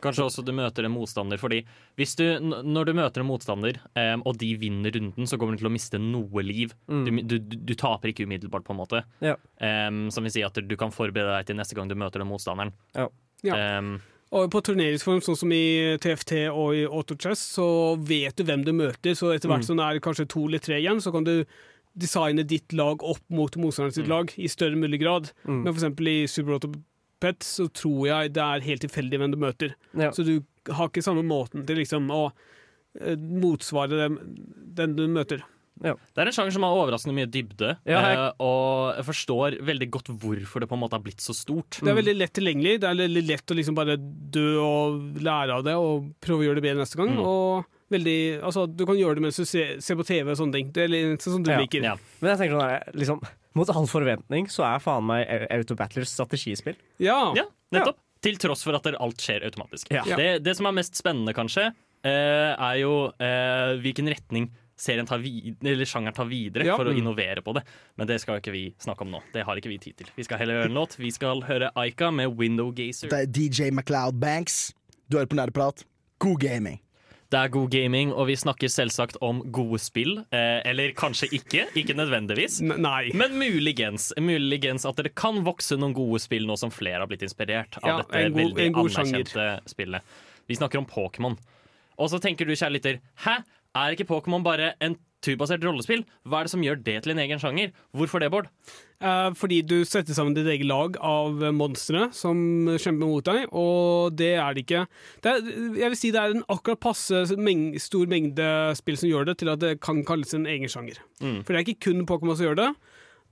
Kanskje også du møter en motstander, fordi hvis du, når du møter en motstander, um, og de vinner runden, så kommer du til å miste noe liv. Du, Mm. du, du, du taper ikke umiddelbart, på en måte. Ja. Um, som vil si at du kan forberede deg til neste gang du møter den motstanderen. Ja. Ja. Em, Og på turneringsform, sånn som i TFT og i Autochess, så vet du hvem du møter. Så etter hvert Mm. som det er kanskje to eller tre igjen, så kan du designe ditt lag opp mot motstanderen sitt Mm. lag i større mulig grad. Mm. Men eksempel i Super Auto Pet så tror jeg det er helt tilfeldig hvem du møter. Ja. Så du har ikke samme måten til liksom å eh, motsvare dem, den du møter. Det er en sjanger som har overraskende mye dybde, Ja, jeg- eh, og jeg forstår veldig godt hvorfor det på en måte har blitt så stort. Det er veldig lett tilgjengelig. Det er veldig lett å liksom bare dø og lære av det og prøve å gjøre det bedre neste gang. Mm. Og veldig, altså, du kan gjøre det mens du ser, ser på TV og sånne ting. Det er litt sånn som du Ja, liker. Ja. Men jeg tenker sånn her, liksom, mot all forventning så er faen meg Autobattlers strategispill. Ja. ja, nettopp. Til tross for at alt skjer automatisk. Ja. Det, det som er mest spennende, kanskje, eh, er jo eh, hvilken retning serien tar vid eller sjangeren tar videre Ja. for å Mm. innovere på det. Men det skal ikke vi snakke om nå. Det har ikke vi tid til. Vi skal heller høre en låt. Vi skal høre Aika med Window Gazer. Det er DJ MacLeod Banks. Du hører på Nerdeprat. God gaming. Det er god gaming, og vi snakker selvsagt om gode spill. Eh, eller kanskje ikke. Ikke nødvendigvis. Nei. Men muligens, muligens at det kan vokse noen gode spill nå som flere har blitt inspirert av Ja, dette god- veldig en god sjanger. anerkjente spillet. Vi snakker om Pokémon. Og så tenker du, kjære lytter, hæ? Er ikke Pokémon bare en turbasert rollespill? Hva er det som gjør det til en egen sjanger? Hvorfor det, Bård? Eh, fordi du setter sammen ditt eget lag av monstre som kjemper mot deg, og det er det ikke. Det er, jeg vil si det er en akkurat passe meng stor mengde spill som gjør det, til at det kan kalles en egen sjanger. Mm. For det er ikke kun Pokémon som gjør det,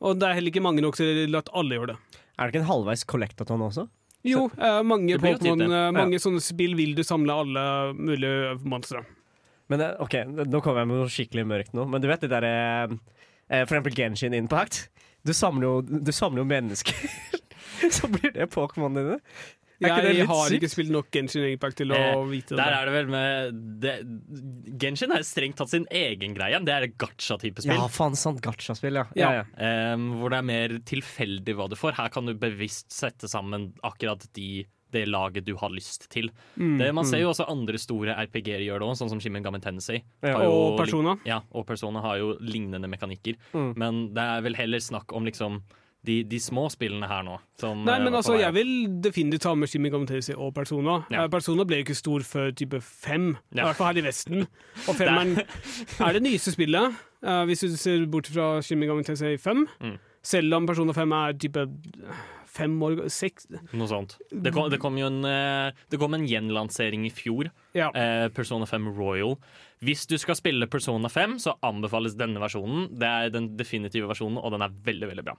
og det er heller ikke mange nok til at alle gjør det. Er det ikke en halvveis collectathon også? Jo, eh, mange, det. eh, mange sånne spill vil du samle alle mulige monstre. Men eh, ok, nå kommer jeg med noe skikkelig mørkt nå. Men du vet det derre eh, For eksempel Genshin Impact. Du samler jo, du samler jo mennesker. [laughs] Så blir det Pokémonene dine. Er ikke det Jeg litt har sykt? ikke spilt nok Genshin Impact til å Eh, vite Der det. er det vel med det, Genshin er strengt tatt sin egen greie. Det er et gacha-type spill. Ja, faen sant. Gacha-spill, ja. Ja. ja, ja. Em, hvor det er mer tilfeldig hva du får. Her kan du bevisst sette sammen akkurat de, det laget du har lyst til. Mm. Det, man ser jo også andre store RPG-er gjøre det òg, sånn som Shimmen Megami Tensei. Ja. Og Persona. Ja, og Persona har jo lignende mekanikker. Mm. Men det er vel heller snakk om liksom de, de små spillene her nå. Nei, eh, men altså, jeg vil definitivt ta med Shimmy Megami Tensei og Persona. Ja. Eh, Persona ble jo ikke stor før type fem, i hvert fall her i Vesten. Og [laughs] femmeren er det nyeste spillet, eh, hvis du ser bort fra Shimmy Megami Tensei 5. Mm. Selv om Persona 5 er type fem år seks Noe sånt. Det kom, det kom jo en, eh, det kom en gjenlansering i fjor. Ja. eh, Persona 5 Royal. Hvis du skal spille Persona 5, så anbefales denne versjonen. Det er den definitive versjonen, og den er veldig veldig bra.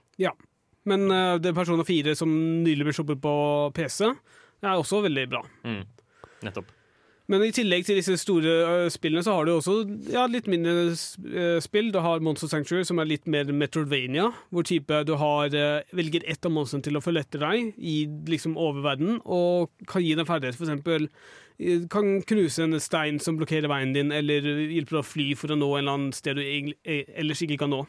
Men eh, det Persona 4 som nylig ble sluppet på PC, er også veldig bra. Mm. Nettopp. Men i tillegg til disse store øh, spillene, så har du også ja, litt mindre øh, spill. Du har Monster Sanctuary, som er litt mer Metrovania, hvor type du har, øh, velger ett av monstrene til å følge etter deg i liksom oververdenen, og kan gi deg ferdighet. Øh, kan knuse en stein som blokkerer veien din, eller hjelpe deg å fly for å nå en eller annen sted du eh, ellers ikke kan nå.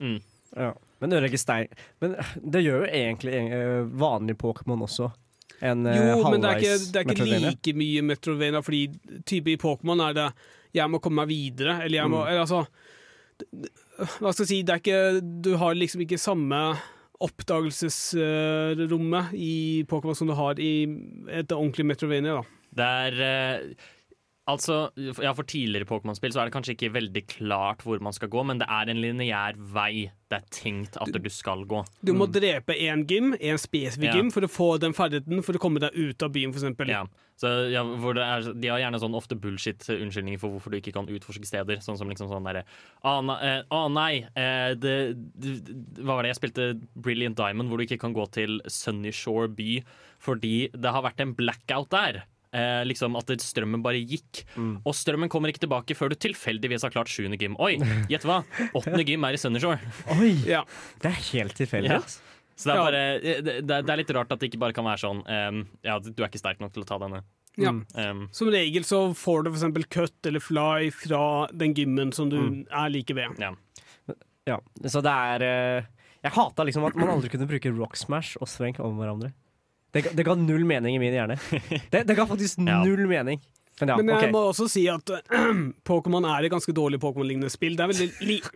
Mm. Ja. Men ødelegge stein Men eh, det gjør jo egentlig eh, vanlig Pokémon også. En halvveis Jo, men det er ikke, det er ikke like mye Metrovena, fordi type i Pokémon er det 'jeg må komme meg videre', eller 'jeg må Mm. eller, altså, Hva skal jeg si, det er ikke Du har liksom ikke samme oppdagelsesrommet i Pokémon som du har i et ordentlig Metrovena, da. Det er eh, Altså, ja, For tidligere Pokémon-spill så er det kanskje ikke veldig klart hvor man skal gå, men det er en lineær vei det er tenkt at du skal gå. Du må drepe én gym, én spesifikk Ja. gym, for å få den ferdigheten for å komme deg ut av byen, f.eks. Ja. Så, ja, er, de har gjerne sånn ofte bullshit-unnskyldninger for hvorfor du ikke kan utforske steder. Sånn som liksom sånn derre Å ah, eh, ah, nei, eh, det, det, hva var det jeg spilte Brilliant Diamond, hvor du ikke kan gå til Sunny Shore by fordi det har vært en blackout der. Eh, liksom At strømmen bare gikk. Og strømmen kommer ikke tilbake før du tilfeldigvis har klart sjuende gym. Oi, gjett hva! Åttende gym er i Sunnyshore. [laughs] Oi! Ja. Det er helt tilfeldig. Ja. Så det er, bare, det, det det er litt rart at det ikke bare kan være sånn um, Ja, du er ikke sterk nok til å ta denne. Ja. Mm. Ehm, Som regel så får du f.eks. cut eller fly fra den gymmen som du Mm. er like ved. ja. Ja, så det er eh, Jeg hata liksom at man aldri kunne bruke Rock Smash og svenk om hverandre. Det, det ga null mening i min hjerne. Det, det ga faktisk [laughs] null mening. Men ja, Men jeg okay. må også si at [clears throat] Pokémon er et ganske dårlig Pokémon-lignende spill. Det er veldig li... [clears throat]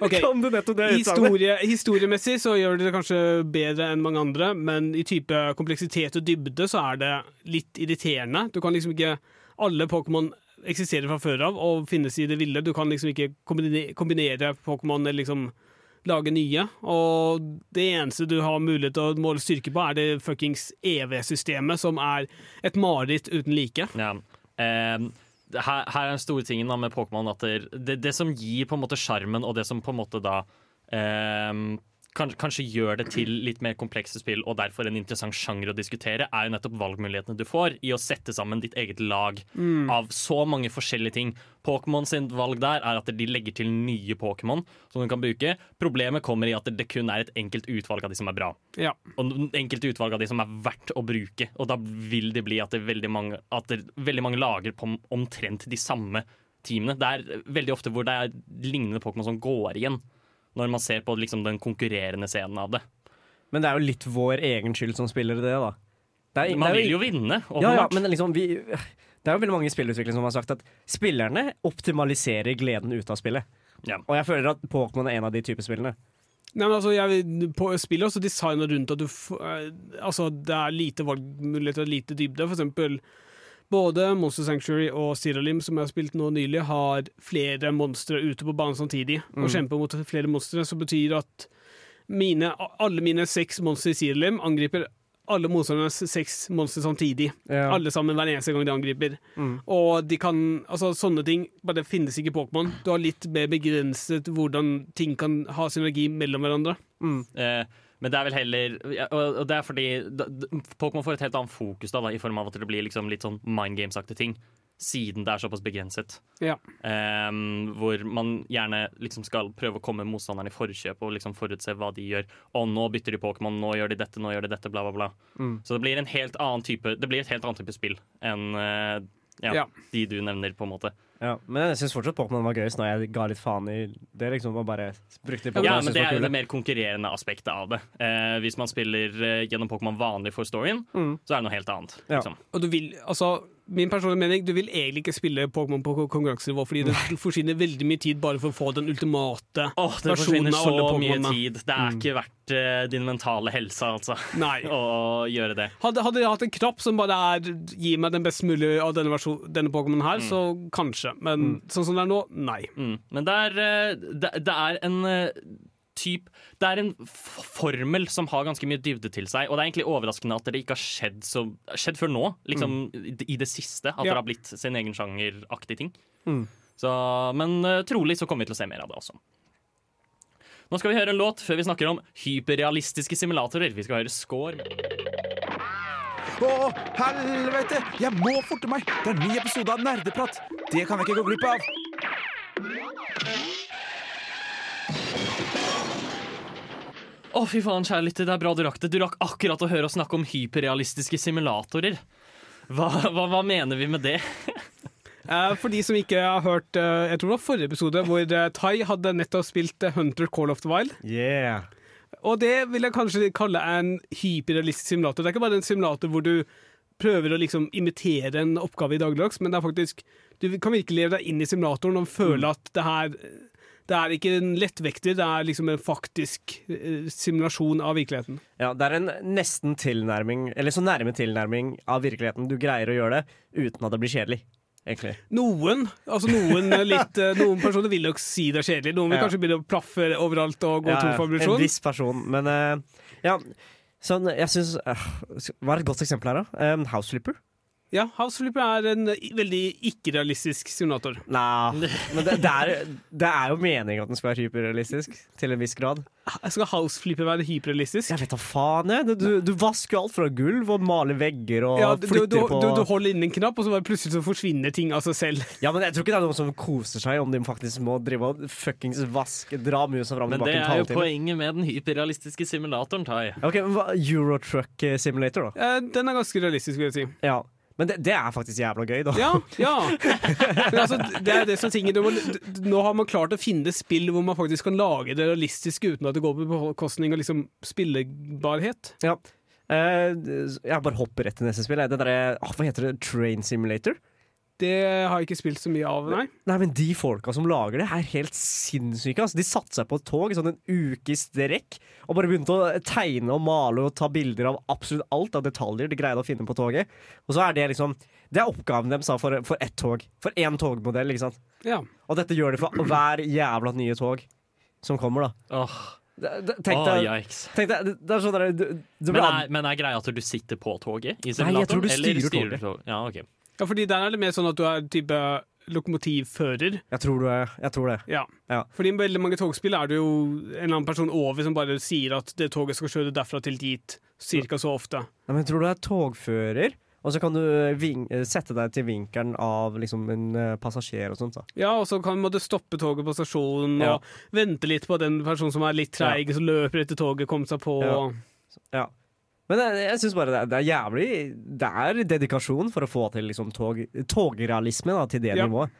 Okay. Kan du nettopp det? Historie, historiemessig så gjør det det kanskje bedre enn mange andre, men i type kompleksitet og dybde så er det litt irriterende. Du kan liksom ikke Alle Pokémon eksisterer fra før av og finnes i det ville. Du kan liksom ikke kombinere Pokémon eller liksom lage nye. Og det eneste du har mulighet til å måle styrke på, er det fuckings EV-systemet, som er et mareritt uten like. Ja. Um her, her er den store tingen da med Pokémon det, det, som gir på en måte sjarmen, og det som på en måte da ehm, kan, kanskje gjør det til litt mer komplekse spill, og derfor en interessant sjanger å diskutere, er jo nettopp valgmulighetene du får i å sette sammen ditt eget lag av så mange forskjellige ting. Pokémon sin valg der er at de legger til nye Pokémon som du kan bruke. Problemet kommer i at det kun er et enkelt utvalg av de som er bra Ja. og enkelte utvalg av de som er verdt å bruke. Og da vil det bli at, det veldig, mange, at det, veldig mange lager på omtrent de samme teamene. Det er veldig ofte hvor det er lignende Pokémon som går igjen, når man ser på liksom, den konkurrerende scenen av det. Men det er jo litt vår egen skyld som spiller det, da. Det er, Man det er vil jo vinne, Ja, ja, men liksom vi, Det er jo veldig mange spillutviklere som har sagt at spillerne optimaliserer gleden ut av spillet. Ja. Og jeg føler at Pokémon er en av de type spillene. Nei, men altså, jeg, på spillet også designa rundt at du eh, Altså, det er lite valgmuligheter og lite dybde. For eksempel både Monster Sanctuary og Sidalim, som jeg har spilt nå nylig, har flere monstre ute på banen samtidig og kjemper mot flere monstre, som betyr at mine, alle mine seks monstre i Sidalim angriper alle motstandernes seks monstre samtidig. Ja. Alle sammen hver eneste gang de angriper. Mm. Og de kan, altså sånne ting bare finnes ikke i Pokémon. Du har litt mer begrenset hvordan ting kan ha synergi mellom hverandre. Eh, men det er vel heller Og det er fordi Pokémon får et helt annet fokus da, da, i form av at det blir liksom litt sånn mind games-aktige ting. Siden det er såpass begrenset. Ja. Um, hvor man gjerne liksom skal prøve å komme motstanderen i forkjøp og liksom forutse hva de gjør. Og nå bytter de Pokémon, nå gjør de dette, nå gjør de dette, bla, bla, bla. Mm. Så det blir en helt annen type Det blir et helt annet type spill enn uh, ja, Ja. de du nevner, på en måte. Ja, men jeg syns fortsatt Pokémon var gøyest når jeg ga litt faen i det. liksom, og bare brukte Pokémon Ja, men det er jo det mer konkurrerende aspektet av det. Eh, hvis man spiller eh, gjennom Pokémon vanlig for storyen, Mm. så er det noe helt annet. Ja. Liksom. Og du vil, altså Min personlige mening, du vil egentlig ikke spille Pokémon på konkurransenivå, fordi det forsvinner veldig mye tid bare for å få den ultimate oh, det versjonen forsvinner så mye tid. Det er ikke verdt uh, din mentale helse, altså, Nei. [laughs] å gjøre det. Hadde, hadde jeg hatt en knapp som bare er 'gi meg den best mulige av denne, versjon- denne Pokémonen her, så kanskje. Men sånn som det er nå, nei. Mm. Men det er, eh, det, det er en eh, typ Det er en formel som har ganske mye dybde til seg, og det er egentlig overraskende at det ikke har skjedd, så, skjedd før nå, liksom i, i det siste. At Ja. det har blitt sin egen sjangeraktig ting. Mm. Så, men eh, trolig så kommer vi til å se mer av det også. Nå skal vi høre en låt før vi snakker om hyperrealistiske simulatorer. Vi skal høre Score. Å, helvete! Jeg må forte meg! Det er en ny episode av Nerdeprat. Det kan jeg ikke gå glipp av. Å, fy faen, kjære lytter, det er bra du rakk det. Du rakk akkurat å høre oss snakke om hyperrealistiske simulatorer. Hva, hva, hva mener vi med det? [laughs] Eh, for de som ikke har hørt eh, Jeg tror det var forrige episode, hvor eh, Tai hadde nettopp spilt Hunter Call of the Wild. Yeah. Og det vil jeg kanskje kalle en hyperrealistisk simulator. Det er ikke bare en simulator hvor du prøver å liksom imitere en oppgave i dagligdags, men det er faktisk Du kan virkelig leve deg inn i simulatoren og føle at det her det er ikke en lettvekter, det er liksom en faktisk eh, simulasjon av virkeligheten. Ja, det er en nesten tilnærming, eller så nærme tilnærming av virkeligheten du greier å gjøre det uten at det blir kjedelig. Egentlig. Noen altså noen, [laughs] litt, eh, noen personer vil nok si det er kjedelig. Noen vil Ja. kanskje begynne å plaffe overalt og gå Ja, tom for en viss person. Men uh, ja, sånn, jeg syns uh, Hva er et godt eksempel her, da? Um, House Flipper? Ja, House Flipper er en veldig ikke-realistisk simulator. Nei, men det, det, er, det er jo meningen at den skal være hyperrealistisk, til en viss grad. Skal House Flipper være hyperrealistisk? Jeg vet da faen, jeg. Du, du vasker alt fra gulv og maler vegger og Ja, du, du, flytter du, på du, du holder inn en knapp, og så bare plutselig så forsvinner ting av seg selv. Ja, men jeg tror ikke det er noen som koser seg om de faktisk må drive og fuckings vaske, dra musa fram og Men det er jo poenget med den hyperrealistiske simulatoren, Tai. Ok, men Eurotruck Simulator, da. Eh, Den er ganske realistisk, vil jeg si. Ja. Men det, det er faktisk jævla gøy, da. Ja, ja. [laughs] Altså, det er det som tinget. Du må, nå har man klart å finne spill hvor man faktisk kan lage det realistisk uten at det går på bekostning av liksom spillebarhet. Ja. Uh, jeg bare hopper rett til neste spill. Det derre ah, Hva heter det? Train Simulator? Det har jeg ikke spilt så mye av, nei. Nei, men De folka som lager det, er helt sinnssyke. Altså. De satte seg på et tog i sånn en uke i strekk og bare begynte å tegne og male og ta bilder av absolutt alt av detaljer de greide å finne på toget. Og så er det liksom Det er oppgaven deres for, for ett tog. For én togmodell. ikke sant? Ja. Og dette gjør de for hver jævla nye tog som kommer, da. Åh, det, tenk deg, deg det, det er sånn der, du, du Men er, men er greia at du sitter på toget i Nei, jeg tror du styrer, styrer toget. tog- Ja, ok. Ja, fordi der er det mer sånn at du er type lokomotivfører. Jeg tror, du er, jeg tror det. Ja. Ja. Fordi i veldig mange togspill er det jo en eller annen person over som bare sier at det toget skal kjøre derfra til dit cirka så ofte. Nei, men jeg tror du er togfører, og så kan du ving, sette deg til vinkelen av liksom en eh, passasjer og sånt. da. Ja, og så kan du stoppe toget på stasjonen Ja. og vente litt på den personen som er litt treig, som løper etter toget, kommer seg på. Ja. Ja. Men jeg, jeg syns bare det er, det er jævlig Det er dedikasjon for å få til liksom tog, togrealisme da, til det Ja. nivået.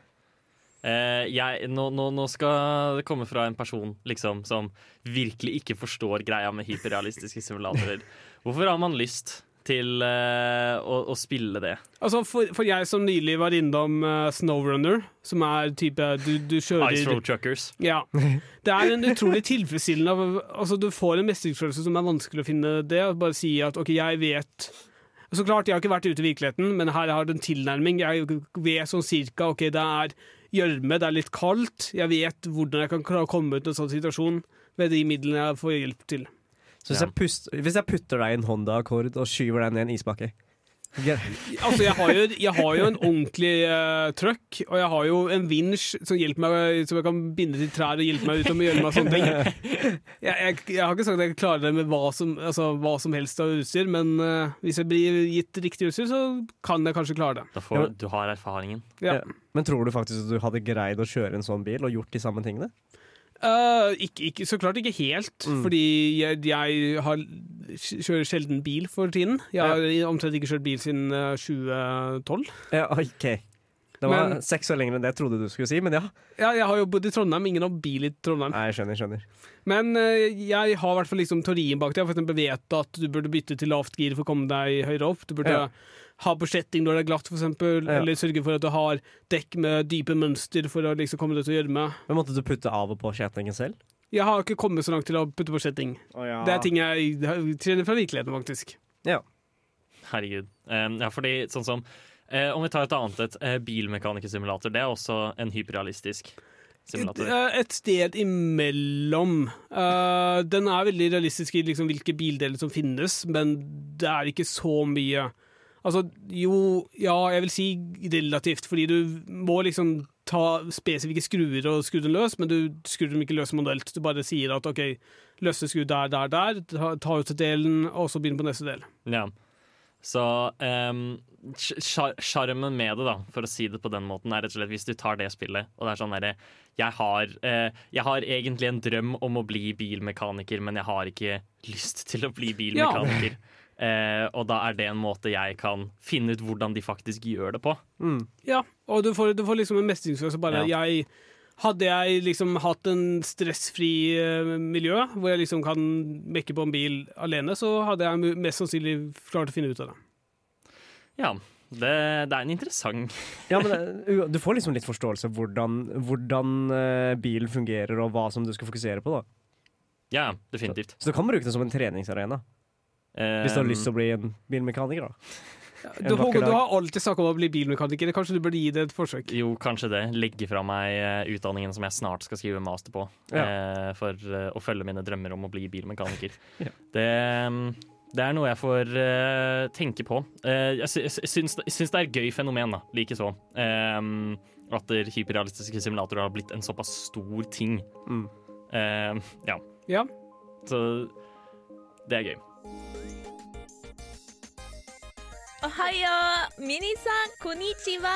Eh, jeg, nå, nå, nå skal det komme fra en person liksom, som virkelig ikke forstår greia med hyperrealistiske simulatorer. [laughs] Hvorfor har man lyst til uh, å, å spille det? Altså, for, for jeg som nylig var innom uh, Snowrunner, som er type Du, du kjører Ice Road Truckers. Ja. [laughs] Det er en utrolig tilfredsstillende Altså, du får en mestringsfølelse som er vanskelig å finne det. Og Bare si at OK, jeg vet Så klart, jeg har ikke vært ute i virkeligheten, men her har jeg en tilnærming. Jeg vet sånn cirka OK, det er gjørme, det er litt kaldt. Jeg vet hvordan jeg kan klare å komme ut av en sånn situasjon ved de midlene jeg får hjelp til. Så hvis, Ja. jeg pust, hvis jeg putter deg i en Honda-akkord og skyver deg ned en isbakke Altså, jeg har jo, jeg har jo en ordentlig uh, truck, og jeg har jo en vinsj som hjelper meg Som jeg kan binde til trær og hjelpe meg ut og å gjøre meg sånne ting. Jeg, jeg, jeg har ikke sagt at jeg klarer det med hva som, altså, hva som helst av utstyr, men uh, hvis jeg blir gitt riktig utstyr, så kan jeg kanskje klare det. Da får, du har erfaringen. Ja. Ja. Men tror du faktisk at du hadde greid å kjøre en sånn bil og gjort de samme tingene? Eh, ikke, ikke, så klart ikke helt, Mm. fordi jeg, jeg har, kjører sjelden bil for tiden. Jeg har omtrent ikke kjørt bil siden uh, 2012. Ja, OK. Det var Men- seks år lenger enn det jeg trodde du skulle si, men ja. Ja, jeg har jo bodd i Trondheim, ingen har bil i Trondheim. Nei, jeg skjønner, skjønner. Men uh, jeg har i hvert fall liksom teorien bak det. Jeg for vet at du burde bytte til lavt gir for å komme deg høyere opp. Du burde Ja. Ha budsjetting når det er glatt, eksempel, Ja. eller sørge for at du har dekk med dype mønster for å liksom komme deg til gjørme. Men måtte du putte av og på skjetningen selv? Jeg har ikke kommet så langt til å putte på budsjetting. Det er ting jeg trener fra virkeligheten, faktisk. Ja. Herregud. Um, ja, fordi sånn som uh, Om vi tar et annet et, uh, bilmekanikersimulator, det er også en hyperrealistisk simulator. Et, et sted imellom. Uh, den er veldig realistisk i liksom hvilke bildeler som finnes, men det er ikke så mye Altså, jo, ja, jeg vil si relativt, fordi du må liksom ta spesifikke skruer og skru den løs, men du skrur dem ikke løs manuelt. Du bare sier at OK, løse skru der, der, der, ta, ta ut delen, og så begynne på neste del. Ja. Så um, med det, da, for å si det på den måten, er rett og slett hvis du tar det spillet, og det er sånn derre jeg, har, eh, jeg har egentlig en drøm om å bli bilmekaniker, men jeg har ikke lyst til å bli bilmekaniker. Eh, og da er det en måte jeg kan finne ut hvordan de faktisk gjør det på. Mm. Ja, og du får, du får liksom en mestringsfølelse. Bare jeg Hadde jeg liksom hatt en stressfri eh, miljø, hvor jeg liksom kan mekke på en bil alene, så hadde jeg mest sannsynlig klart å finne ut av det. Ja, det, det er en interessant Ja, men det- Du får liksom litt forståelse av hvordan, hvordan eh, bilen fungerer, og hva som du skal fokusere på. da Ja, definitivt. Så du kan bruke det som en treningsarena hvis du har lyst til å bli en bilmekaniker. da Du, Håkon, du har alltid snakka om å bli bilmekaniker. Kanskje du burde gi det et forsøk? Jo, kanskje det. Legge fra meg eh, utdanningen som jeg snart skal skrive master på. eh, for eh, å følge mine drømmer om å bli bilmekaniker. [laughs] Ja. det, mm, det er noe jeg får eh, tenke på. Eh, jeg sy syns, jeg syns det er et gøy fenomen, da. Likeså. Um, at det hyperrealistiske simulatorer har blitt en såpass stor ting. Mm. Eh, ja. Ja. Så det er gøy. Ohayo, minisan, konnichiwa.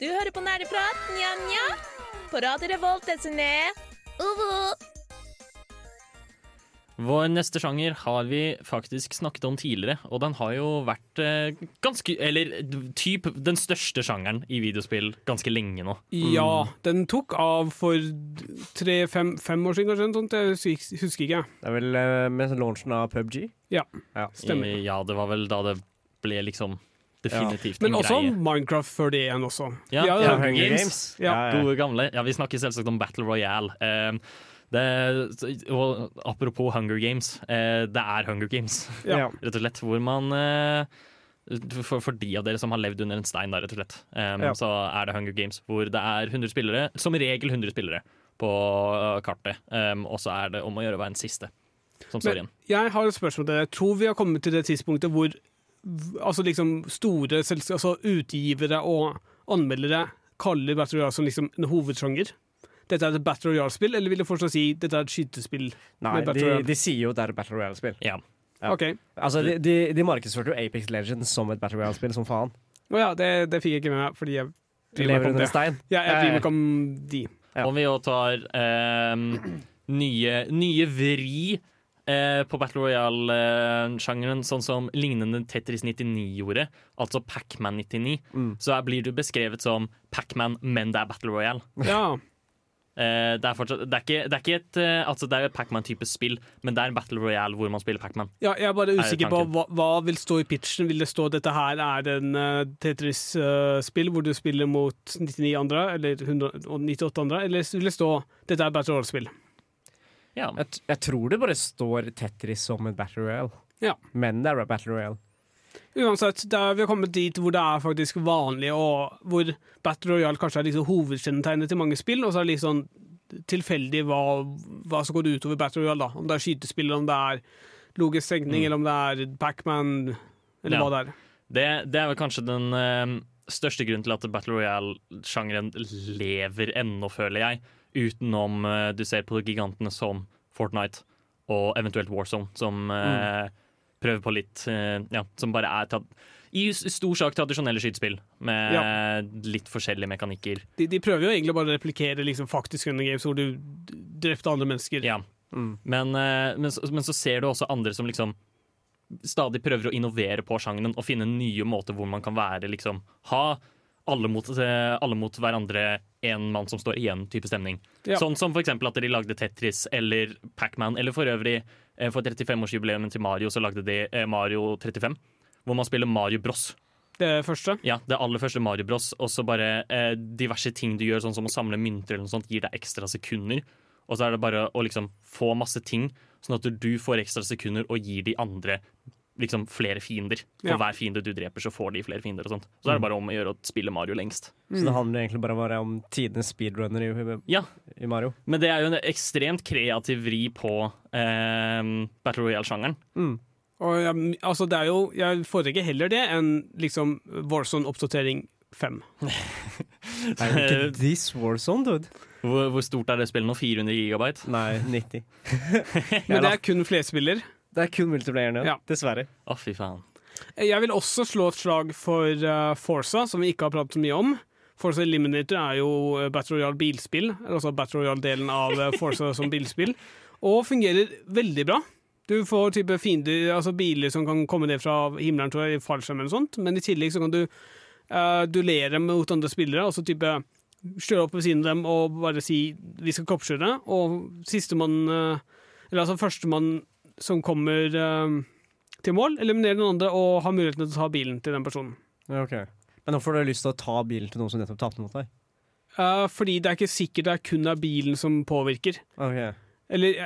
Du hører på Nerdeprat, nja-nja. På Radio Revolt, desune. Uvu. Vår neste sjanger har vi faktisk snakket om tidligere, og den har jo vært eh, ganske Eller typ den største sjangeren i videospill ganske lenge nå. Ja, den tok av for tre-fem fem år siden, kanskje. Sånt. Jeg husker- husker ikke. Det er vel eh, med launchen av PubG. Ja, Ja. stemmer. I, ja, det var vel da det ble liksom definitivt ja. en også greie. Minecraft før det igjen også. Ja, Ja, ja. Hunger Games. Games. Ja. Ja, ja. Gode gamle. Ja, vi snakker selvsagt om Battle Royale. Um, det, og apropos Hunger Games, eh, det er Hunger Games, [laughs] [laughs] rett og slett. Hvor man eh, for, for de av dere som har levd under en stein, da, rett og slett, um, Ja. så er det Hunger Games. Hvor det er 100 spillere, som regel 100 spillere, på eh, kartet. Um, og så er det om å gjøre å være den siste som står igjen. jeg har et spørsmål til deg. Jeg tror vi har kommet til det tidspunktet hvor altså liksom store altså utgivere og anmeldere kaller Battle Royale som liksom en hovedsjanger. Dette er et Battle Royale-spill, eller vil du fortsatt si dette er et skytespill? Nei, Med de, de sier jo det er et Battle Royale-spill. Ja. Ja. Okay. Altså, de, de, de markedsførte jo Apex Legends som et Battle Royale-spill, som faen. Å ja, det, det fikk jeg ikke med meg, fordi jeg lever under en stein. Ja, jeg meg ikke om de. Ja. Om vi jo tar eh, [clears throat] nye, nye vri eh, på Battle Royale-sjangeren, sånn som lignende Tetris 99 gjorde, altså Pacman 99, Mm. så blir du beskrevet som Pacman, men det er Battle Royale. [laughs] Ja. Eh, det er fortsatt Det er ikke, det er ikke et eh, Altså det er Pacman-type spill, men det er en Battle Royale hvor man spiller Pacman. ja, jeg er bare usikker på hva, hva vil stå i pitchen. Vil det stå dette her er en uh, Tetris-spill hvor du spiller mot 99 andre, eller 198 andre, eller vil det stå dette er Battle Royale-spill? Ja. Jeg, jeg tror det bare står Tetris som et Battle Royale. Ja. Men det er Battle Royale. Uansett, der vi har kommet dit hvor det er faktisk vanlig, og hvor Battle Royale kanskje er liksom hovedkjennetegnet til mange spill, og så er det litt sånn tilfeldig hva, hva som går utover Battle Royale. da. Om det er skytespill, om det er logisk tegning, eller om det er Pacman, eller Ja. hva det er. Det, det er vel kanskje den eh, største grunnen til at Battle Royale-sjangeren lever ennå, føler jeg. Utenom eh, du ser på gigantene som Fortnite og eventuelt Warzone, som eh, prøver på litt eh, Ja, som bare er tatt i stor sak tradisjonelle skytespill med litt forskjellige mekanikker. De, de prøver jo egentlig bare å replikere liksom faktisk under Games, hvor du drepte andre mennesker. Ja. Men, eh, men, så, men så ser du også andre som liksom stadig prøver å innovere på sjangeren og finne nye måter hvor man kan være liksom Ha alle mot, eh, alle mot hverandre, en mann som står igjen, type stemning. Ja. Sånn som eksempel at de lagde Tetris eller Pacman, eller for øvrig eh, for 35-årsjubileet til Mario så lagde de eh, Mario 35, hvor man spiller Mario Bros. Det første. Ja, det aller første Mario Bros. Og så bare eh, diverse ting du gjør, sånn som å samle mynter eller noe sånt, gir deg ekstra sekunder. Og så er det bare å liksom få masse ting, sånn at du får ekstra sekunder og gir de andre liksom flere fiender. For Ja. hver fiende du dreper, så får de flere fiender og sånt. Så er det bare om å gjøre å spille Mario lengst. Så det handler egentlig bare, bare om tidenes speedrunner i, Ja, i Mario. men det er jo en ekstremt kreativ vri på eh, Battle Royale-sjangeren. Mm. Og jeg, altså det er jo, jeg foretrekker heller det enn liksom Warzone-oppdatering 5. Er det ikke This Warzone, dude? Hvor, hvor stort er det spillet nå? 400 gigabyte? Nei, 90. [laughs] Men det er kun flerspiller. Det er kun multiplayer nå, Ja. dessverre. Å, fy faen. Jeg vil også slå et slag for uh, Forza, som vi ikke har pratet så mye om. Forza Eliminator er jo eh, Battle Royale bilspill, altså Battle Royale-delen av Forsa Forza som bilspill, og fungerer veldig bra. Du får type fiender, altså biler som kan komme ned fra himmelen, tror jeg, i fallskjerm eller sånt, men i tillegg så kan du uh, duellere mot andre spillere, altså type kjøre opp ved siden av dem og bare si 'vi skal koppkjøre', og sistemann uh, Eller altså førstemann som kommer uh, til mål, eliminere den andre og ha muligheten til å ta bilen til den personen. Ja, ok. Men hvorfor har du lyst til å ta bilen til noen som nettopp tapte mot deg? Eh, fordi det er ikke sikkert det er kun er bilen som påvirker. Ok. Eller,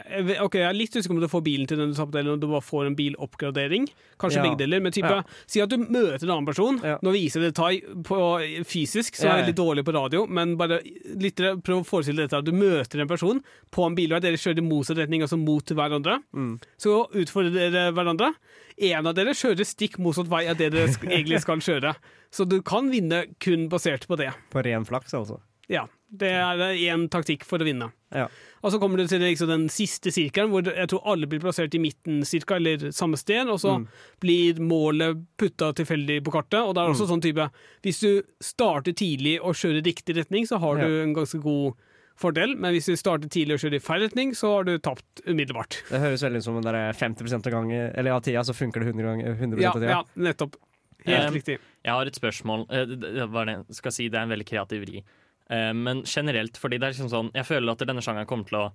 ok, jeg er litt usikker om du får bilen til den du tapte, eller om du bare får en biloppgradering. Kanskje Ja. begge deler. Men type, Ja. si at du møter en annen person. Ja. Nå viser jeg detalj på, fysisk, så er jeg litt dårlig på radio, men bare litt, prøv å forestille dette. Du møter en person på en bilvei, dere kjører i motsatt retning, altså mot hverandre. Mm. Så utfordrer dere hverandre. En av dere kjører stikk motsatt vei av det dere [laughs] egentlig skal kjøre. Så du kan vinne kun basert på det. På ren flaks, altså. Ja, det er én taktikk for å vinne. Ja. Og så kommer du til liksom den siste sirkelen, hvor jeg tror alle blir plassert i midten cirka, eller samme sted, og så Mm. blir målet putta tilfeldig på kartet. Og det er også sånn type Hvis du starter tidlig og kjører riktig retning, så har Ja. du en ganske god fordel, men hvis du starter tidlig og kjører i feil retning, så har du tapt umiddelbart. Det høres veldig ut som det er 50 av gangen Eller av tida så funker det 100, ganger, 100 Ja, av tida. ja nettopp. Helt Um, riktig. Jeg har et spørsmål. Eh, det- det det, skal si, det er en veldig kreativ vri. Eh, Men generelt, fordi det er liksom sånn Jeg føler at denne sjangeren kommer til å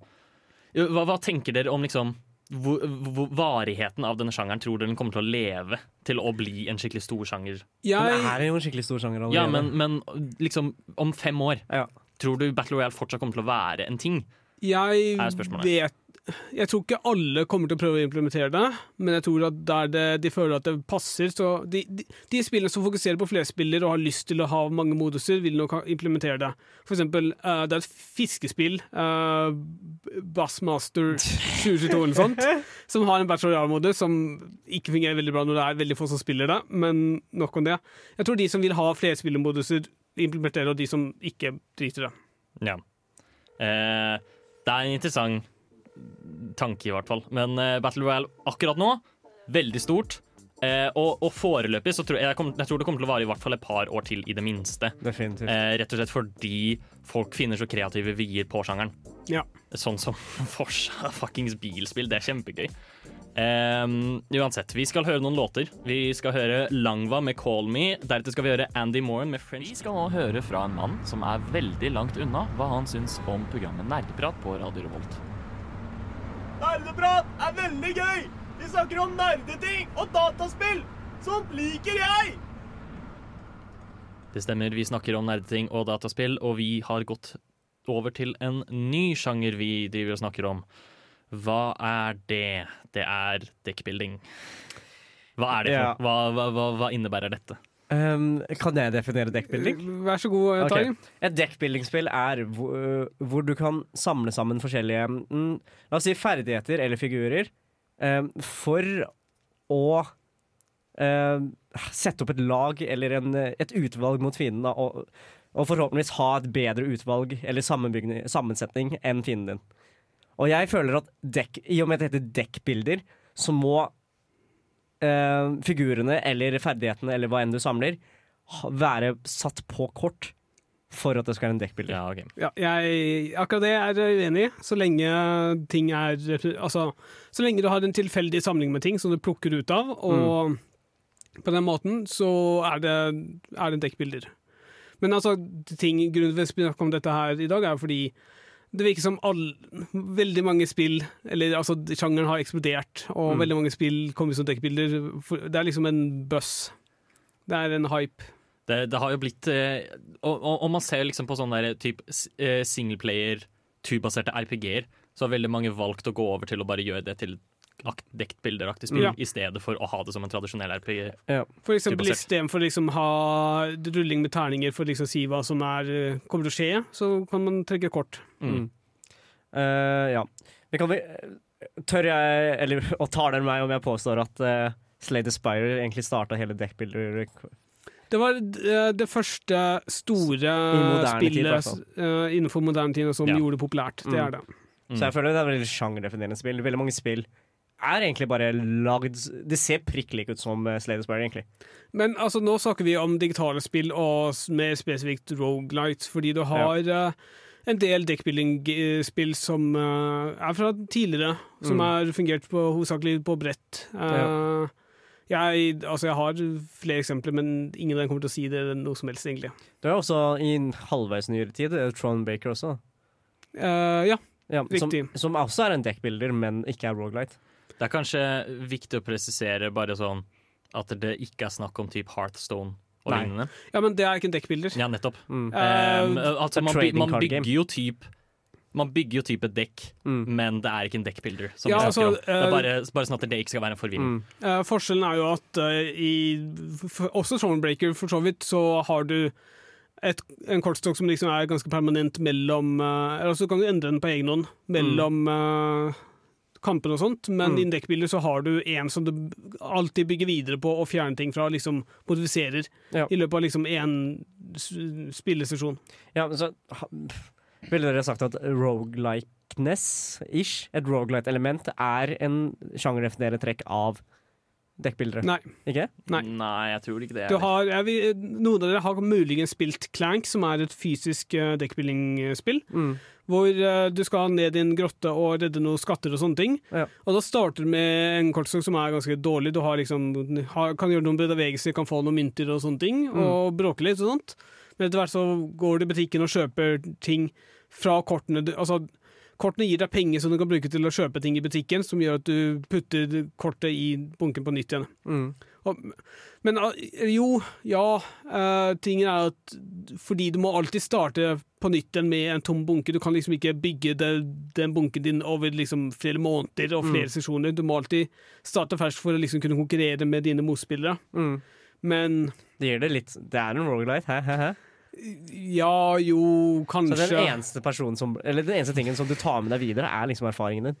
hva, hva tenker dere om liksom hvor, hvor, varigheten av denne sjangeren tror dere den kommer til å leve til å bli en skikkelig stor sjanger? Den er jo en skikkelig stor sjanger allerede. Ja, men, men liksom om fem år, Ja. tror du Battle Royale fortsatt kommer til å være en ting? jeg er vet Jeg tror ikke alle kommer til å prøve å implementere det, men jeg tror at der det, de føler at det passer så De, de, de spillene som fokuserer på flerspiller og har lyst til å ha mange moduser, vil nok implementere det. For eksempel, uh, det er et fiskespill, uh, Bassmaster 2022 eller noe sånt, [laughs] som har en Battle Royale-modus som ikke fungerer veldig bra når det er veldig få som spiller det, men nok om det. Jeg tror de som vil ha flerspillermoduser, implementerer, og de som ikke driter det. Ja. Uh, det er en interessant tanke, i hvert fall. Men uh, Battle Royale akkurat nå, veldig stort. Uh, og, og foreløpig så tror jeg, jeg, kom, jeg tror det kommer til å vare i hvert fall et par år til, i det minste. Definitivt. Uh, rett og slett fordi folk finner så kreative vier på sjangeren. Ja. Sånn som [laughs] Forsa fuckings bilspill. Det er kjempegøy. Um, uansett, vi skal høre noen låter. Vi skal høre Langva med 'Call Me'. Deretter skal vi høre Andy Moran med 'French'. Vi skal nå høre fra en mann som er veldig langt unna hva han syns om programmet Nerdeprat på Radio Revolt. Nerdeprat er veldig gøy! Vi snakker om nerdeting og dataspill! Sånt liker jeg! Det stemmer, vi snakker om nerdeting og dataspill, og vi har gått over til en ny sjanger vi driver og snakker om. Hva er det? Det er deckbuilding. Hva er det for Hva, hva, hva, hva innebærer dette? Um, kan jeg definere dekkbuilding? Vær så god, Tarjei. Okay. Et dekkbuildingsspill er hvor, øh, hvor du kan samle sammen forskjellige mm, La oss si ferdigheter eller figurer um, for å um, sette opp et lag eller en, et utvalg mot fienden. Da, og, og forhåpentligvis ha et bedre utvalg eller sammensetning enn fienden din. Og jeg føler at dekk, i og med at det heter dekkbilder, så må eh, figurene eller ferdighetene eller hva enn du samler, være satt på kort for at det skal være en dekkbilde. Ja, okay. Ja, jeg, akkurat det er jeg uenig i. Så lenge ting er Altså, så lenge du har en tilfeldig samling med ting som du plukker ut av, og på den måten så er det, er det dekkbilder. Men altså, ting, grunnen til at vi snakker om dette her i dag, er fordi det virker som all, veldig mange spill Eller altså, sjangeren har eksplodert, og veldig mange spill kommer som dekkbilder. Det er liksom en buzz. Det er en hype. Det, det har jo blitt eh, og, og, man ser liksom på sånne der typ eh, singleplayer, turbaserte RPG-er, så har veldig mange valgt å gå over til å bare gjøre det til ak- dekkbilderaktig spill, Ja. i stedet for å ha det som en tradisjonell RPG. For eksempel istedenfor å liksom ha rulling med terninger for liksom å si hva som er, eh, kommer til å skje, så kan man trekke kort. Mm. Uh, ja. Vi kan, tør jeg, eller [laughs] og tar dere meg om jeg påstår at uh, Slay the Spire egentlig starta hele dekkbilder... Det var eh, det første store spillet tid, uh, eh, innenfor moderne tid som Ja. gjorde det populært. Det Mm. er det. Mm. Så jeg føler det er veldig sjangerdefinerende spill. Veldig mange spill er egentlig bare lagd Det ser prikk likt ut som Slade Slay Spire, egentlig. Men altså, nå snakker vi om digitale spill, og mer spesifikt rogelights, fordi du har eh, en del deckbuilding-spill som uh, er fra tidligere, som Mm. har fungert på, hovedsakelig på brett. Eh, jeg, altså, jeg har flere eksempler, men ingen av dem kommer til å si det noe som helst, egentlig. Det er også i en halvveis nyere tid eh, Tron Baker også. Eh, ja, Ja, som, Riktig. som også er en dekkbilder, men ikke er Rogalight. Det er kanskje viktig å presisere bare sånn at det ikke er snakk om type Heartstone og Nei. lignende. ja, men det er ikke en dekkbilder. Ja, nettopp. Mm. Um, altså, man, man bygger jo typ man bygger jo type dekk, Mm. men det er ikke en dekkbilder. Ja, altså, det er eh, bare, bare sånn at det ikke skal være en forvirring. Mm. Uh, forskjellen er jo at uh, i også Thornbreaker for så vidt, så har du et, en kortstokk som liksom er ganske permanent mellom uh, Eller så kan du endre den på egen hånd mellom eh, kampene og sånt, men Mm. i en dekkbilder så har du en som du alltid bygger videre på og fjerner ting fra, liksom modifiserer Ja. i løpet av liksom én spillesesjon. Ja, men så Ville dere sagt at roguelikeness-ish, et roguelite-element, er en sjangerdefinerende trekk av dekkbildere? Nei. Ikke? Nei. jeg tror ikke det. Du har, jeg vil, noen av dere har muligens spilt Clank, som er et fysisk uh, dekkbuilding-spill. Mm. Hvor eh, du skal ned i en grotte og redde noen skatter og sånne ting. Ja. Og da starter du med en kortstokk som er ganske dårlig. Du har liksom, har, kan gjøre noen bevegelser, kan få noen mynter og sånne ting, og bråke litt og sånt. Men etter hvert så går du i butikken og kjøper ting fra kortene. Altså, kortene gir deg penger som du kan bruke til å kjøpe ting i butikken, som gjør at du putter kortet i bunken på nytt igjen. Mm. Og, men ah, jo, ja. Uh, tingen er at fordi du må alltid starte på nytt igjen med en tom bunke. Du kan liksom ikke bygge det, den bunken din over liksom flere måneder og flere sesjoner. Du må alltid starte først for å liksom kunne konkurrere med dine motspillere. Mm. Men Det gir det litt Det er en rogelite, hæ? hæ, hæ? ja, jo, kanskje. Så den eneste som Eller den eneste tingen som du tar med deg videre, er liksom erfaringen din.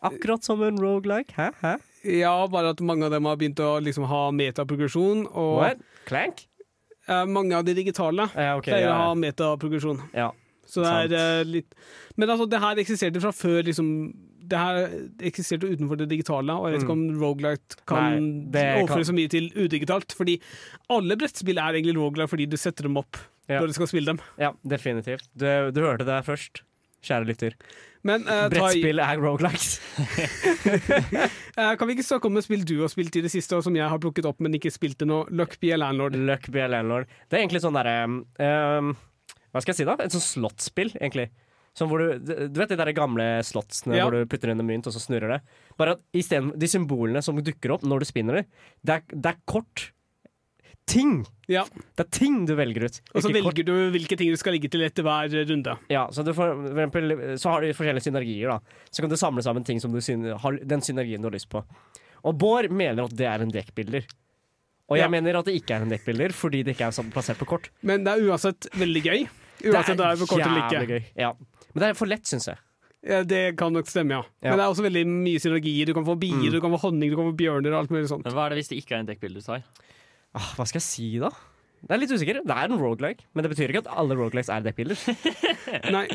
Akkurat som en rogelike. Hæ? hæ? Ja, bare at mange av dem har begynt å liksom ha metaprogresjon. Og What? Clank? Eh, mange av de digitale Ja, ok, pleier å ha metaprogresjon. ja. Så det er eh, litt Men altså, det her eksisterte fra før liksom Det her eksisterte utenfor det digitale, og jeg vet ikke om Rogalight kan Mm. Nei, overføre kan- så mye til udigitalt. Fordi alle brettspill er egentlig Rogalight fordi du setter dem opp Ja. når du skal spille dem. ja, definitivt. Du, du hørte det først, kjære lytter. Men uh, Brettspill er rogelikes. [laughs] uh, kan vi ikke snakke om et spill du har spilt i det siste, og som jeg har plukket opp, men ikke spilt ennå? Luck be a landlord. Luck be a landlord. Det er egentlig sånn derre um, Hva skal jeg si, da? Et sånt slottsspill, egentlig. Sånn hvor du, du vet de der gamle slottsene Ja. hvor du putter inn en mynt, og så snurrer det? Bare at stedet, de symbolene som dukker opp når du spinner det, det er, det er kort. Ting! Ja. Det er ting du velger ut. Og så velger kort. du hvilke ting du skal ligge til etter hver runde. Ja, så, du får, for eksempel, så har du forskjellige synergier. da Så kan du samle sammen ting som du har den synergien du har lyst på. Og Bård mener at det er en dekkbilder. Og jeg Ja. mener at det ikke er en dekkbilder, fordi det ikke er sånn plassert på kort. Men det er uansett veldig gøy. Uansett det er på kort eller ikke. gøy. Ja. Men det er for lett, syns jeg. Ja, det kan nok stemme, ja. Ja. Men det er også veldig mye synergier. Du kan få bier, Mm. du kan få honning, du kan få bjørner og alt mulig sånt. Men hva er det hvis det ikke er en dekkbilder, Sai? Ah, hva skal jeg si, da? Det er litt usikker. Det er en rogelike, men det betyr ikke at alle rogelikes er dekkbilder. [laughs] Nei.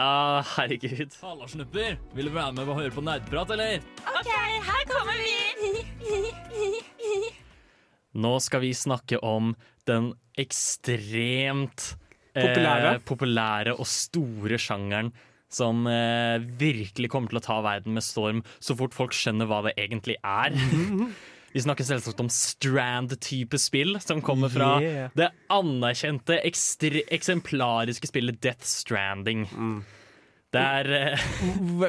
Ah, herregud. Halla, snupper. Vil du være med og høre på nerdprat, eller? OK, her kommer vi! Nå skal vi snakke om den ekstremt Populære. eh, populære og store sjangeren som eh, virkelig kommer til å ta verden med storm så fort folk skjønner hva det egentlig er. [laughs] Vi snakker selvsagt om Strand-type spill, som kommer fra Yeah. det anerkjente, eksemplariske spillet Death Stranding. Det er eh,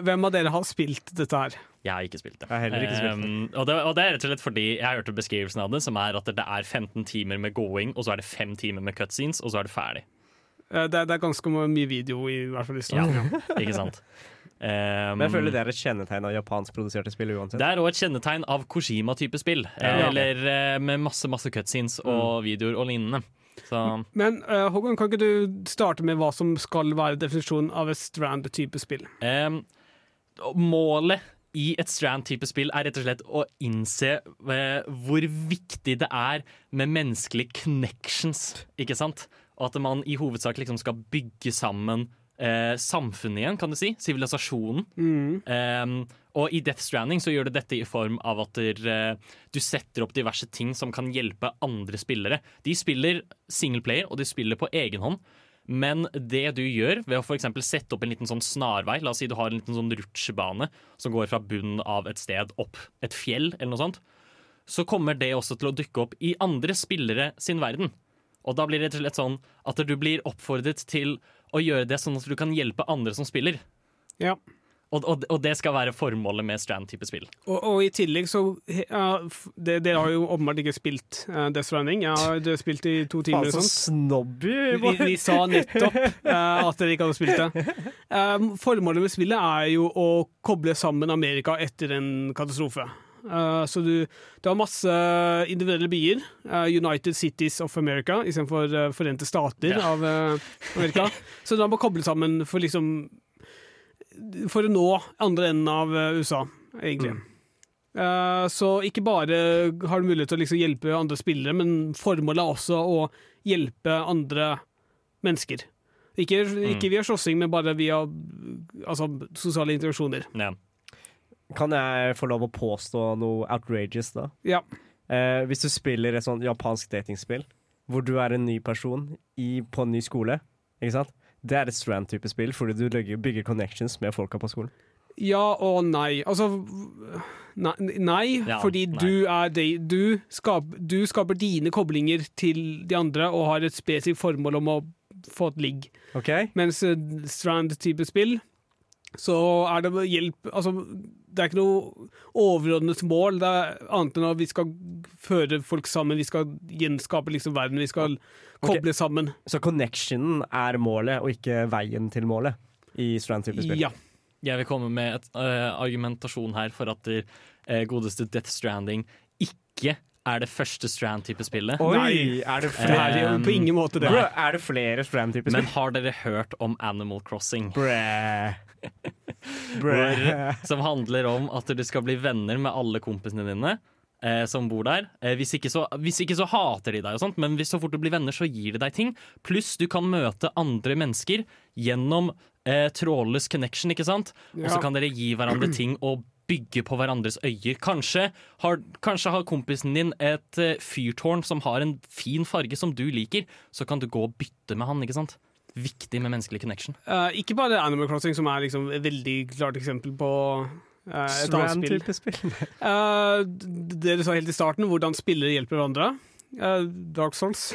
Hvem av dere har spilt dette her? Jeg har ikke spilt det. Jeg har heller ikke spilt det. Um, og, det og det er rett og slett fordi jeg hørte beskrivelsen av det, som er at det er 15 timer med going, og så er det 5 timer med cutscenes, og så er det ferdig. Eh, Det er, det er ganske mye video, i hvert fall i Ja, ikke sant? [laughs] Um, Men jeg føler det er et kjennetegn av japanskproduserte spill uansett. det er òg et kjennetegn av Koshima-type spill. Ja. Eller eh, med masse masse cutscenes og videoer og lignende. Så Men uh, Håkon, kan ikke du starte med hva som skal være definisjonen av et Strand-type spill? um, Målet i et Strand-type spill er rett og slett å innse eh, hvor viktig det er med menneskelige connections, ikke sant? Og at man i hovedsak liksom skal bygge sammen eh, samfunnet igjen, kan du si. Sivilisasjonen. Um, og i Death Stranding så gjør det dette i form av at der, eh, du setter opp diverse ting som kan hjelpe andre spillere. De spiller singleplayer, og de spiller på egen hånd. Men det du gjør ved å for sette opp en liten sånn snarvei La oss si du har en liten sånn rutsjebane som går fra bunnen av et sted opp et fjell, eller noe sånt. Så kommer det også til å dukke opp i andre spillere sin verden. Og da blir det rett og slett sånn at du blir oppfordret til å gjøre det sånn at du kan hjelpe andre som spiller. Ja. Og, og, og det skal være formålet med Strand-type spill. Og, og i tillegg så det, Dere har jo åpenbart ikke spilt uh, Death Stranding. Ja, har har spilt i to timer Faen, og så snobby! Vi, vi sa nettopp uh, at dere ikke hadde spilt det. Um, formålet med spillet er jo å koble sammen Amerika etter en katastrofe. Eh, så du, du har masse individuelle byer. eh, United Cities of America istedenfor uh, Forente stater Ja. av eh, Amerika. [laughs] Så du må koble sammen for liksom For å nå andre enden av eh, USA, egentlig. Mm. så ikke bare har du mulighet til å liksom hjelpe andre spillere, men formålet er også å hjelpe andre mennesker. Ikke, ikke via slåssing, men bare via altså, sosiale interaksjoner. Ja. Kan jeg få lov å påstå noe outrageous, da? Ja. Eh, hvis du spiller et sånt japansk datingspill, hvor du er en ny person i, på en ny skole, ikke sant? det er et Strand-type spill, fordi du legger- bygger connections med folka på skolen. Ja og nei. Altså Nei, nei Ja, fordi nei. du er de, du, skap, du skaper dine koblinger til de andre og har et spesifikt formål om å få et ligg. Okay. Mens eh, Strand-type spill, så er det hjelp Altså, det er ikke noe overordnet mål, det er annet enn at vi skal føre folk sammen, vi skal gjenskape liksom verden, vi skal koble sammen. Så connectionen er målet, og ikke veien til målet i Strand-type spill? Ja. Jeg vil komme med et uh, argumentasjon her for at det eh, godeste Death Stranding ikke er det første Strand-type spillet. Oi! Er det flere? er Um, på ingen måte det. Bro, er det flere Strand-type Men har dere hørt om Animal Crossing? Bræ. Hvor, som handler om at du skal bli venner med alle kompisene dine eh, som bor der. Eh, hvis, ikke så, hvis ikke så hater de deg, og sånt, men hvis så fort du blir venner, så gir de deg ting. Pluss du kan møte andre mennesker gjennom eh, trådløs connection, ikke sant? Og så kan dere gi hverandre ting og bygge på hverandres øyer. Kanskje har, kanskje har kompisen din et eh, fyrtårn som har en fin farge som du liker, så kan du gå og bytte med han, ikke sant? Viktig med menneskelig connection. Uh, ikke bare Animal Crossing, som er liksom et veldig klart eksempel på Uh, et annet spill. Spill? Eh, d- dere sa helt i starten hvordan spillere hjelper hverandre. Eh, Dark Souls.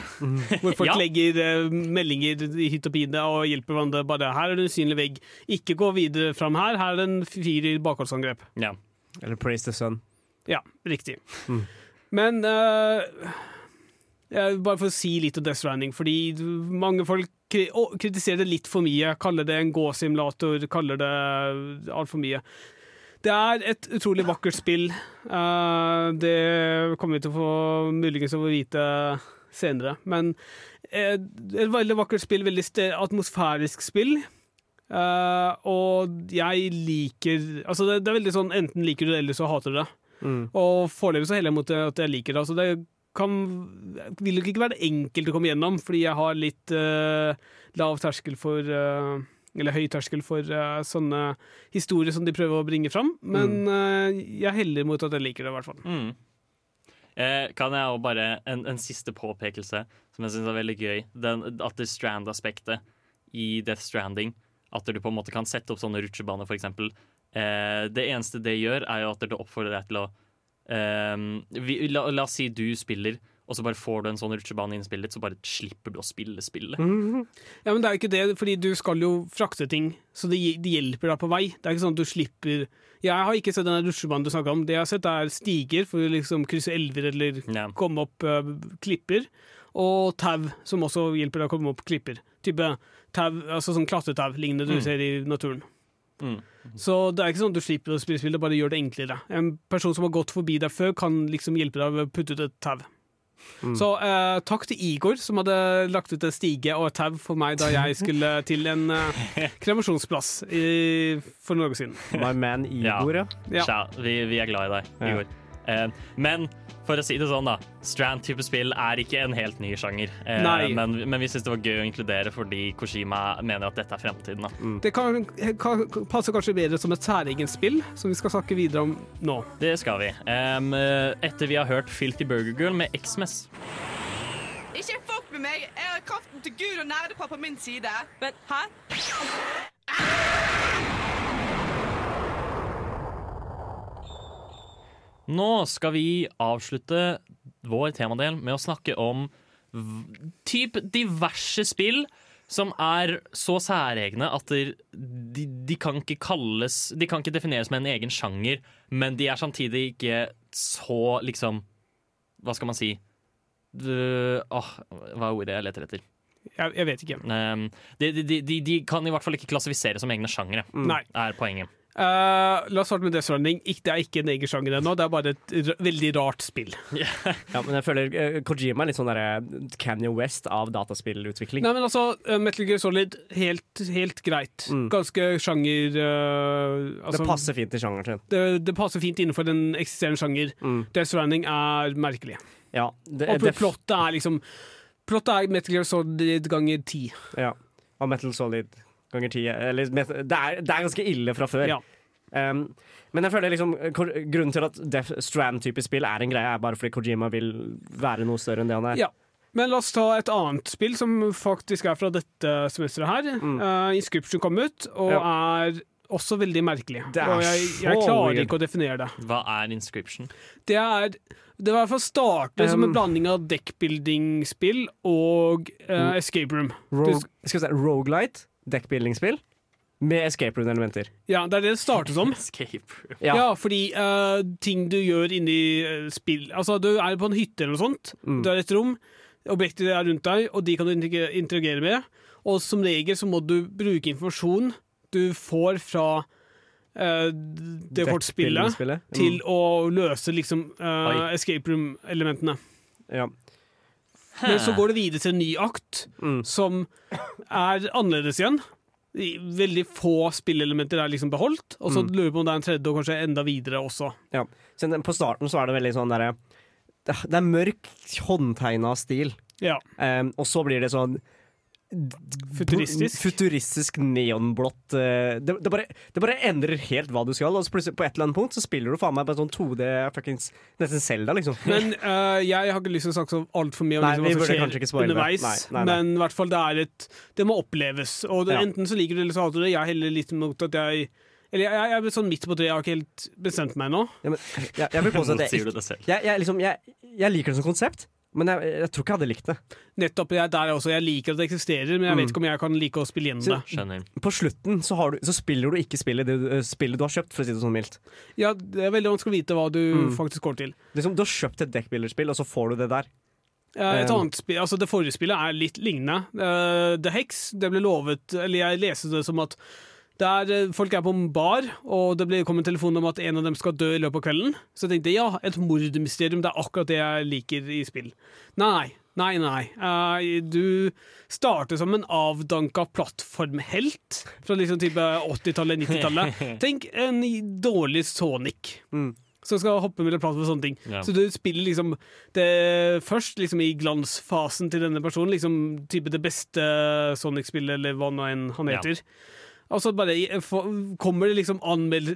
Hvor folk Ja. legger eh, meldinger i hytt og pine og hjelper hverandre. Bare 'her er det en usynlig vegg'. Ikke gå videre fram her. Her er det en fyr i bakholdsangrep. Ja. Eller Praise the Sun. Ja, riktig. Mm. Men uh, Bare for å si litt om Death Stranding, fordi mange folk kritiserer det litt for mye. Kaller det en gåsimulator, kaller det altfor mye. Det er et utrolig vakkert spill. Eh, det kommer vi til å få muligens å få vite senere. Men eh, et veldig vakkert spill, veldig atmosfærisk spill. Eh, og jeg liker Altså, det, det er veldig sånn enten liker du det, eller så hater du det. Mm. Og foreløpig så heller jeg mot at jeg liker det. Altså det kan, vil nok ikke være enkelt å komme gjennom, fordi jeg har litt uh, lav terskel for eh, Eller høy terskel for uh, sånne historier som de prøver å bringe fram. Men eh, jeg heller mot at jeg liker det, i hvert fall. Mm. Eh, kan jeg også bare en, en siste påpekelse som jeg syns er veldig gøy. Den, at det strand-aspektet i Death Stranding. At du på en måte kan sette opp sånne rutsjebaner, f.eks. Eh, det eneste det gjør, er jo at det oppfordrer deg til å eh, vi, la, la oss si du spiller, og så bare får du en sånn rutsjebane inn i spillet så bare slipper du å spille spillet. Ja, men det er jo ikke det, fordi du skal jo frakte ting, så det, det hjelper deg på vei. Det er ikke sånn at du slipper Jeg har ikke sett den rutsjebanen du snakka om. Det jeg har sett, er stiger for å liksom krysse elver eller Ja. komme opp uh, klipper, og tau, som også hjelper deg å komme opp klipper. Type tau, altså sånn klatretau lignende du Mm. ser i naturen. Mm. Så det er ikke sånn at du slipper å spille spill, det bare gjør det enklere. En person som har gått forbi deg før, kan liksom hjelpe deg ved å putte ut et tau. Mm. Så uh, takk til Igor, som hadde lagt ut en stige og et tau for meg da jeg [laughs] skulle til en uh, kremasjonsplass i, for noen år siden. My man Igor, ja. Ja. ja. vi, vi er glad i deg, Ja. Igor. Eh, men for å si det sånn, da. Strand-type spill er ikke en helt ny sjanger. Eh, Nei. men, men vi syns det var gøy å inkludere fordi Koshima mener at dette er fremtiden. Da. Det kan, kan, passer kanskje bedre som et særegent spill, som vi skal snakke videre om nå. Det skal vi. Eh, etter vi har hørt Filthy Burger Girl med Xmas. Ikke fuck med meg! Jeg har kraften til Gud og nerdepappa på min side. Men hæ? Nå skal vi avslutte vår temadel med å snakke om typ diverse spill som er så særegne at de, de, kan ikke kalles De kan ikke defineres med en egen sjanger, men de er samtidig ikke så liksom Hva skal man si? Du, åh, hva er ordet jeg leter etter? Jeg, jeg vet ikke. Um, de, de, de, de kan i hvert fall ikke klassifiseres som egne sjangere, mm. er poenget. Eh, la oss starte med Death Stranding. Det er ikke en egen sjanger ennå, det er bare et veldig rart spill. [laughs] ja. Men jeg føler uh, Kojima er litt sånn derre Kanye West av dataspillutvikling. Nei, men altså, uh, Metal Gear Solid, helt, helt greit. Mm. Ganske sjanger altså, det passer fint i sjangeren sin. det, det passer fint innenfor den eksisterende sjanger. Mm. Death Stranding er merkelig. Ja, det, Og plottet er liksom Plottet er Metal Gear Solid ganger ti. ja. Og Metal Solid ganger ti. Eller, det, er, det er ganske ille fra før. Ja. Um, men jeg føler liksom grunnen til at Death Strand-type spill er en greie, er bare fordi Kojima vil være noe større enn det han er. Ja. Men la oss ta et annet spill som faktisk er fra dette semesteret her. Eh, Inscription kom ut, og er også veldig merkelig. Det er og jeg, jeg klarer weird. ikke å definere det. Hva er inscription? Det er det var i hvert fall startet som en Um, blanding av deckbuilding-spill og uh, escape room. Rogue, skal vi si, Rogelight, deckbuilding-spill, med escape room-elementer. Ja, det er det det starter som. [laughs] Escape room. Ja, Ja. fordi uh, ting du gjør inni uh, spill Altså, du er på en hytte eller noe sånt. Mm. Du har et rom, objekter er rundt deg, og de kan du interagere med. Og som regel så må du bruke informasjon du får fra uh, det kortspillet Deckbuilding-spillet. til Mm. å løse liksom escape room-elementene. Ja. Men så går det videre til en ny akt, Mm. som er annerledes igjen. Veldig få spillelementer er liksom beholdt, og så Mm. lurer vi på om det er en tredje og kanskje enda videre også. Ja. På starten så er det veldig sånn derre Det er mørk, håndtegna stil. Ja. Um, og så blir det sånn Futuristisk. Futuristisk neonblått eh, det, det, bare, det bare endrer helt hva du skal, og så plutselig på et eller annet punkt så spiller du faen meg på en sånn 2D fuckings Nesten Zelda, liksom. Men uh, jeg har ikke lyst til å snakke så altfor mye om Nei, liksom, hva som skjer underveis, Nei, nei, nei. men i hvert fall det er et Det må oppleves. Og det, Ja. enten så liker du det, eller så hater du det. Jeg heller litt mot at jeg Eller jeg, jeg er sånn midt på treet, jeg har ikke helt bestemt meg ennå. Ja, men, jeg, jeg vil påstå at Nå jeg, jeg, jeg, liksom, jeg, jeg liker det som konsept, men jeg, jeg tror ikke jeg hadde likt det. Nettopp jeg, der er også. Jeg liker at det eksisterer, men jeg vet Mm. ikke om jeg kan like å spille gjennom Så- det. Skjønner. På slutten så, har du, så spiller du ikke spillet du, eh, spillet du har kjøpt, for å si det sånn mildt. Ja, det er veldig vanskelig å vite hva du Mm. faktisk går til. Liksom, du har kjøpt et deckbuilderspill, og så får du det der. Ja, Et Um, annet spill, altså Det forrige spillet er litt lignende. Uh, The Hex det ble lovet Eller jeg leste det som at det er, eh, folk er på en bar, og det blir kom en telefon om at en av dem skal dø i løpet av kvelden. Så jeg tenkte ja, et mordmysterium, det er akkurat det jeg liker i spill. Nei, nei, nei. Eh, du starter som en avdanka plattformhelt fra liksom type 80-tallet, 90-tallet. [laughs] Tenk en dårlig Sonic. Mm. Som skal hoppe mellom plattformer og sånne ting. Ja. Så du spiller liksom det først liksom i glansfasen til denne personen, liksom type det beste Sonic-spillet, eller hva nå enn han Ja. Og så bare kommer det liksom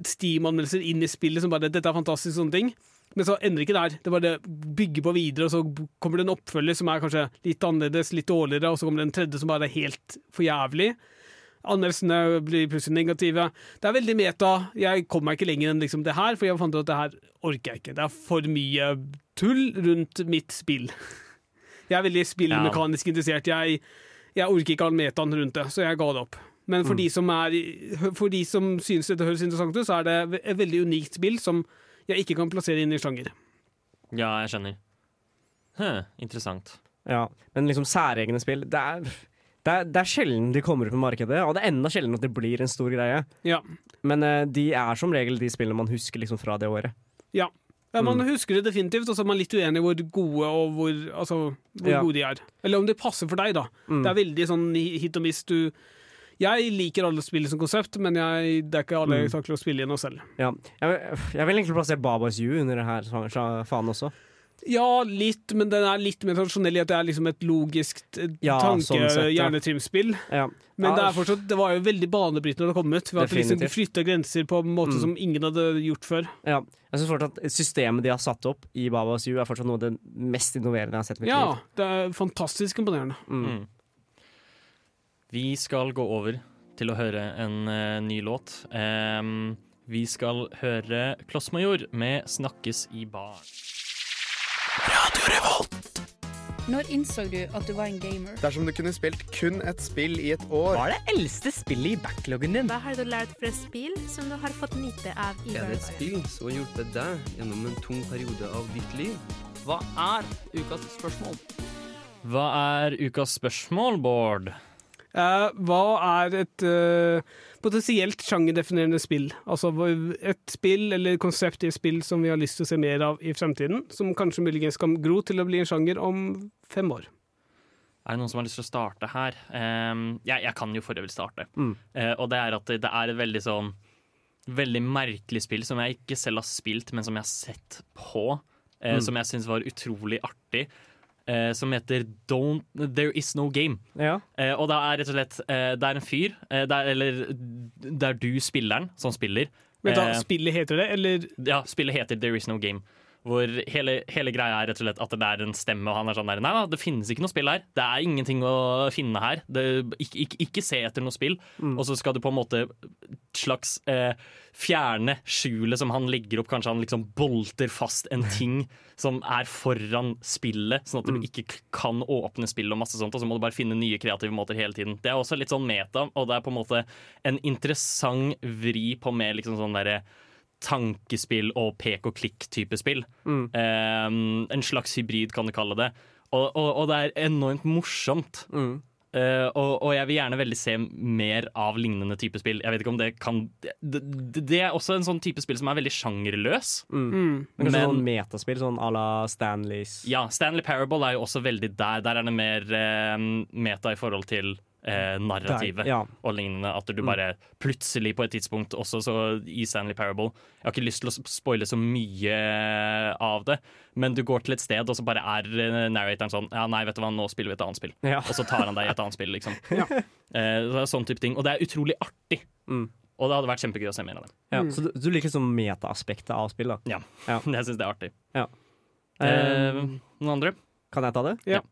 Steam-anmeldelser inn i spillet som bare 'Dette er fantastisk', sånne ting. Men så ender det ikke der. Det bare bygger på videre, og så kommer det en oppfølger som er kanskje litt annerledes, litt dårligere, og så kommer det en tredje som bare er helt for jævlig. Anmeldelsene blir plutselig negative. Det er veldig meta. Jeg kom meg ikke lenger enn liksom det her, for jeg fant ut at det her orker jeg ikke. Det er for mye tull rundt mitt spill. Jeg er veldig spillmekanisk interessert. Jeg, jeg orker ikke all metaen rundt det, så jeg ga det opp. Men for, de som er, for de som synes dette høres interessant ut, så er det et veldig unikt spill som jeg ikke kan plassere inn i sjanger. Ja, jeg skjønner. Hm, interessant. Ja, men liksom særegne spill det er, det, er, det er sjelden de kommer ut på markedet, og det er enda sjelden at det blir en stor greie. Ja. Men uh, de er som regel de spillene man husker liksom fra det året. Ja. Ja, man Mm. husker det definitivt, og så er man litt uenig i hvor gode og hvor, altså, hvor Ja. gode de er. Eller om det passer for deg, da. Mm. Det er veldig sånn hit og miss. Du Jeg liker alle spill som konsept, men jeg, det er ikke alle Mm. jeg takler å spille gjennom selv. Ja. Jeg, jeg vil egentlig plassere Babas You under det her faen også. Ja, litt, men den er litt mer tradisjonell i at det er liksom et logisk eh, Ja, sånn sett, ja. tanke-hjernetrimspill. Ja. Men det, er fortsatt, det var jo veldig banebrytende da det kom ut. Ved at det liksom flytta grenser på en måte Mm. som ingen hadde gjort før. Ja. Jeg synes fortsatt at Systemet de har satt opp i Babas You, er fortsatt noe av det mest innoverende jeg har sett i mitt Ja, liv. det er fantastisk imponerende. Mm. Vi skal gå over til å høre en uh, ny låt. Um, vi skal høre Klossmajor med 'Snakkes i bar'. Når innså du at du var en gamer? Dersom du kunne spilt kun et spill i et år Hva er det eldste spillet i backloggen din? Hva har du lært fra spill som du har fått nyte av i Er det et spill som har hjulpet deg gjennom en tung periode av ditt liv? Hva er ukas spørsmål? Hva er ukas spørsmål, Bård? Eh, hva er et eh, potensielt sjangerdefinerende spill? Altså et spill eller konsept i et spill som vi har lyst til å se mer av i fremtiden, som kanskje muligens kan gro til å bli en sjanger om fem år. Er det noen som har lyst til å starte her? Um, jeg, jeg kan jo for øvrig starte. Mm. Uh, og det er at det, det er et veldig sånn Veldig merkelig spill som jeg ikke selv har spilt, men som jeg har sett på. Uh, Mm. Som jeg syns var utrolig artig. Eh, som heter Don't There Is No Game. Ja. Eh, og det er rett og slett eh, Det er en fyr, eh, det er, eller det er du, spilleren, som spiller. Men da, Eh, spillet heter det, eller ja, spillet heter There Is No Game. Hvor hele, hele greia er rett og slett at det er en stemme, og han er sånn der Nei da, det finnes ikke noe spill her. Det er ingenting å finne her. Det, ikke, ikke, ikke se etter noe spill. Og så skal du på en måte slags eh, fjerne skjulet som han legger opp. Kanskje han liksom bolter fast en ting som er foran spillet, sånn at du ikke kan åpne spill og masse sånt. Og så må du bare finne nye kreative måter hele tiden. Det er også litt sånn meta, og det er på en måte en interessant vri på mer liksom sånn derre tankespill og pek og klikk-type spill. Mm. Eh, en slags hybrid, kan du kalle det. Og, og, og det er enormt morsomt. Mm. Uh, og, og jeg vil gjerne veldig se mer av lignende type spill. Jeg vet ikke om Det kan Det, det, det er også en sånn type spill som er veldig sjangerløs. Mm. Mm. Men- sånn metaspill, sånn à la Stanleys Ja, Stanley Parable er jo også veldig der. Der er det mer uh, meta i forhold til eh, narrativet ja. og lignende. At du Mm. bare plutselig på et tidspunkt også så i Stanley Parable Jeg har ikke lyst til å spoile så mye av det, men du går til et sted, og så bare er eh, narratoren sånn Ja, nei, vet du hva, nå spiller vi et annet spill. Ja. Og så tar han deg i et annet spill, liksom. [laughs] Eh, så det er sånn type ting. Og det er utrolig artig. Mm. Og det hadde vært kjempegøy å se mer av det. Ja, Så du, du liker sånn metaaspektet av spill, da? Ja. [laughs] Jeg syns det er artig. Ja. Eh, Um, noen andre? Kan jeg ta det? Ja.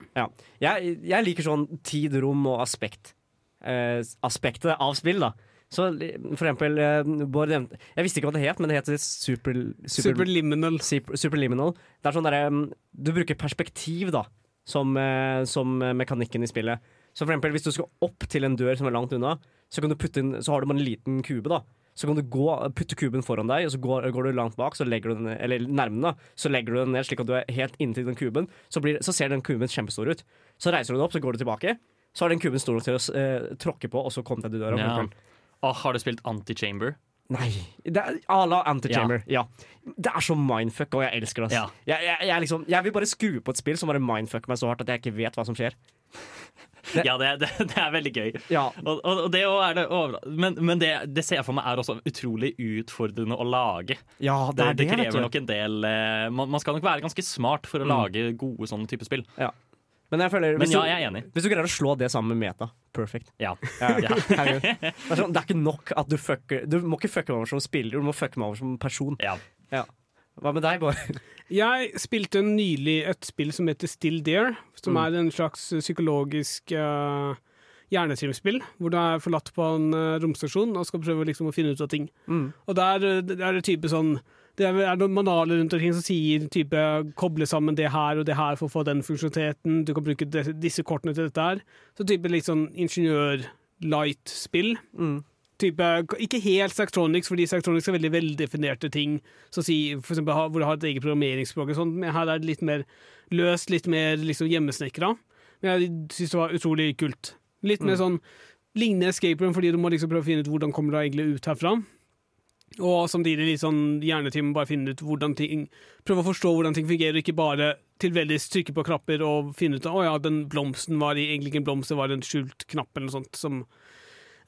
Jeg, jeg liker sånn tid, rom og aspekt. Eh, aspektet av spill, da. Så for eksempel eh, Bård nevnte Jeg visste ikke hva det het, men det heter super, Superliminal. Super, superliminal. Det er sånn derre mm, Du bruker perspektiv, da, som, eh, som mekanikken i spillet. Så for eksempel hvis du skal opp til en dør som er langt unna, så, kan du putte inn, så har du bare en liten kube, da. Så kan du gå, putte kuben foran deg, og så går, går du langt bak, så legger du den ned, eller nærme. Så legger du den ned slik at du er helt inntil den kuben. Så, blir, så ser den kuben kjempestor ut. Så reiser du den opp, så går du tilbake. Så har den kuben stor nok til å eh, tråkke på, og så kom deg til døra. Ja. eksempel. Har du spilt Antichamber? Nei. Det er à la Antichamber. Ja. Det er så mindfuck, og jeg elsker det. Ja. Jeg, jeg, jeg, liksom, jeg vil bare skru på et spill som bare mindfucker meg så hardt at jeg ikke vet hva som skjer. Ja, det, det, det er veldig gøy. Ja. Og, og, det er det Men, men det, det ser jeg for meg er også utrolig utfordrende å lage. Ja, det det, krever nok en del eh, man, man skal nok være ganske smart for å Mm. lage gode sånne type spill. Ja. Men, jeg føler, Men ja, jeg er enig. Hvis du greier å slå det sammen med meta, perfect. Ja. Ja, [laughs] Ja. [laughs] Det, er sånn, det er ikke nok at du fucker Du må ikke fucke meg over som spiller, du må fucke meg over som person. Ja. Hva med deg, Bård? Jeg spilte nylig et spill som heter Still Dear, som Mm. er en slags psykologisk uh, hjernetrimspill, hvor du er forlatt på en uh, romstasjon og skal prøve liksom å finne ut av ting. Mm. Og der, der er det type sånn det er, er noen manualer rundt omkring som sier type koble sammen det her og det her for å få den funksjonaliteten. Du kan bruke disse kortene til dette her. Så type litt sånn ingeniør-light-spill. Mm. Type, ikke helt Sectronics, fordi Sectronics er veldig veldefinerte ting. Så si, for eksempel, hvor du har et eget programmeringsspråk. sånt, Men her er det litt mer løst, litt mer liksom, hjemmesnekra. Men jeg syns det var utrolig kult. Litt mer Mm. sånn lignende escape room, fordi du må liksom prøve å finne ut hvordan kommer du egentlig ut herfra. Og samtidig litt sånn hjernetime, bare finne ut hvordan ting Prøve å forstå hvordan ting fungerer, ikke bare tilfeldigvis trykke på knapper og finne ut at oh, ja, den blomsten var egentlig ikke en blomst, det var en skjult knapp eller noe sånt. Som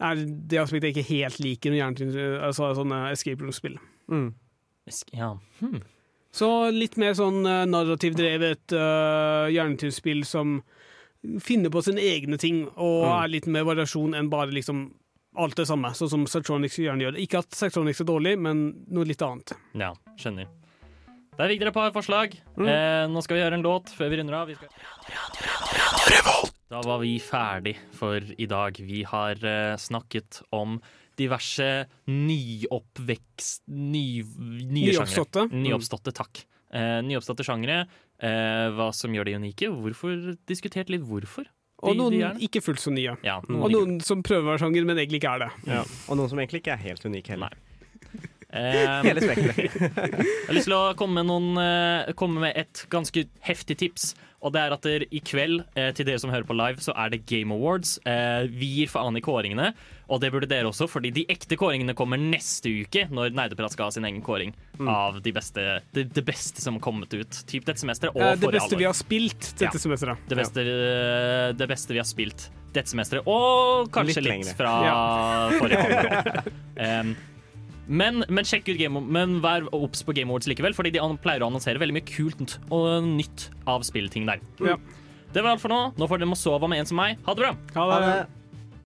er det aspektet jeg ikke helt liker med hjernetime, altså sånne escape room-spill. Mm. Ja. Hmm. Så litt mer sånn uh, narrativdrevet uh, hjernetime-spill som finner på sine egne ting, og Mm. er litt mer variasjon enn bare liksom alt det samme, sånn som Sertronics gjerne gjør. Ikke at Sertronics er dårlig, men noe litt annet. Ja, skjønner. Der fikk dere et par forslag. Mm. Eh, nå skal vi høre en låt før vi runder av. Vi skal... Da var vi ferdig for i dag. Vi har uh, snakket om diverse nyoppvekst... Ny, nye Nyoppståtte. sjangre. Nyoppståtte, takk. Uh, nyoppståtte sjangre. Uh, hva som gjør de unike. Hvorfor Diskutert litt hvorfor. Og noen ikke fullt så nye. Ja, Og noen som prøver å være sjanger, men egentlig ikke er det. Ja. Og noen som egentlig ikke er helt unike heller. Eh, Hele spekteret. [laughs] Jeg har lyst til å komme med, noen, eh, komme med et ganske heftig tips. Og det er at der, i kveld, eh, til dere som hører på live, så er det Game Awards. Eh, vi gir faen i kåringene, og det burde dere også, fordi de ekte kåringene kommer neste uke, når Nerdeprat skal ha sin egen kåring av det beste, det, de beste som har kommet ut. Typ dette semesteret og Eh, det forrige beste vi har spilt dette Ja. semesteret. Det beste, ja. det beste vi har spilt dette semesteret, og kanskje Litt litt, fra Ja. forrige halvår. Um, [laughs] men, men sjekk ut Game Men vær obs på Game Awards likevel, fordi de pleier å annonsere veldig mye kult og nytt av spillting der. Ja. Det var alt for nå. Nå får dere må sove med en som meg. Ha det bra! Ha det.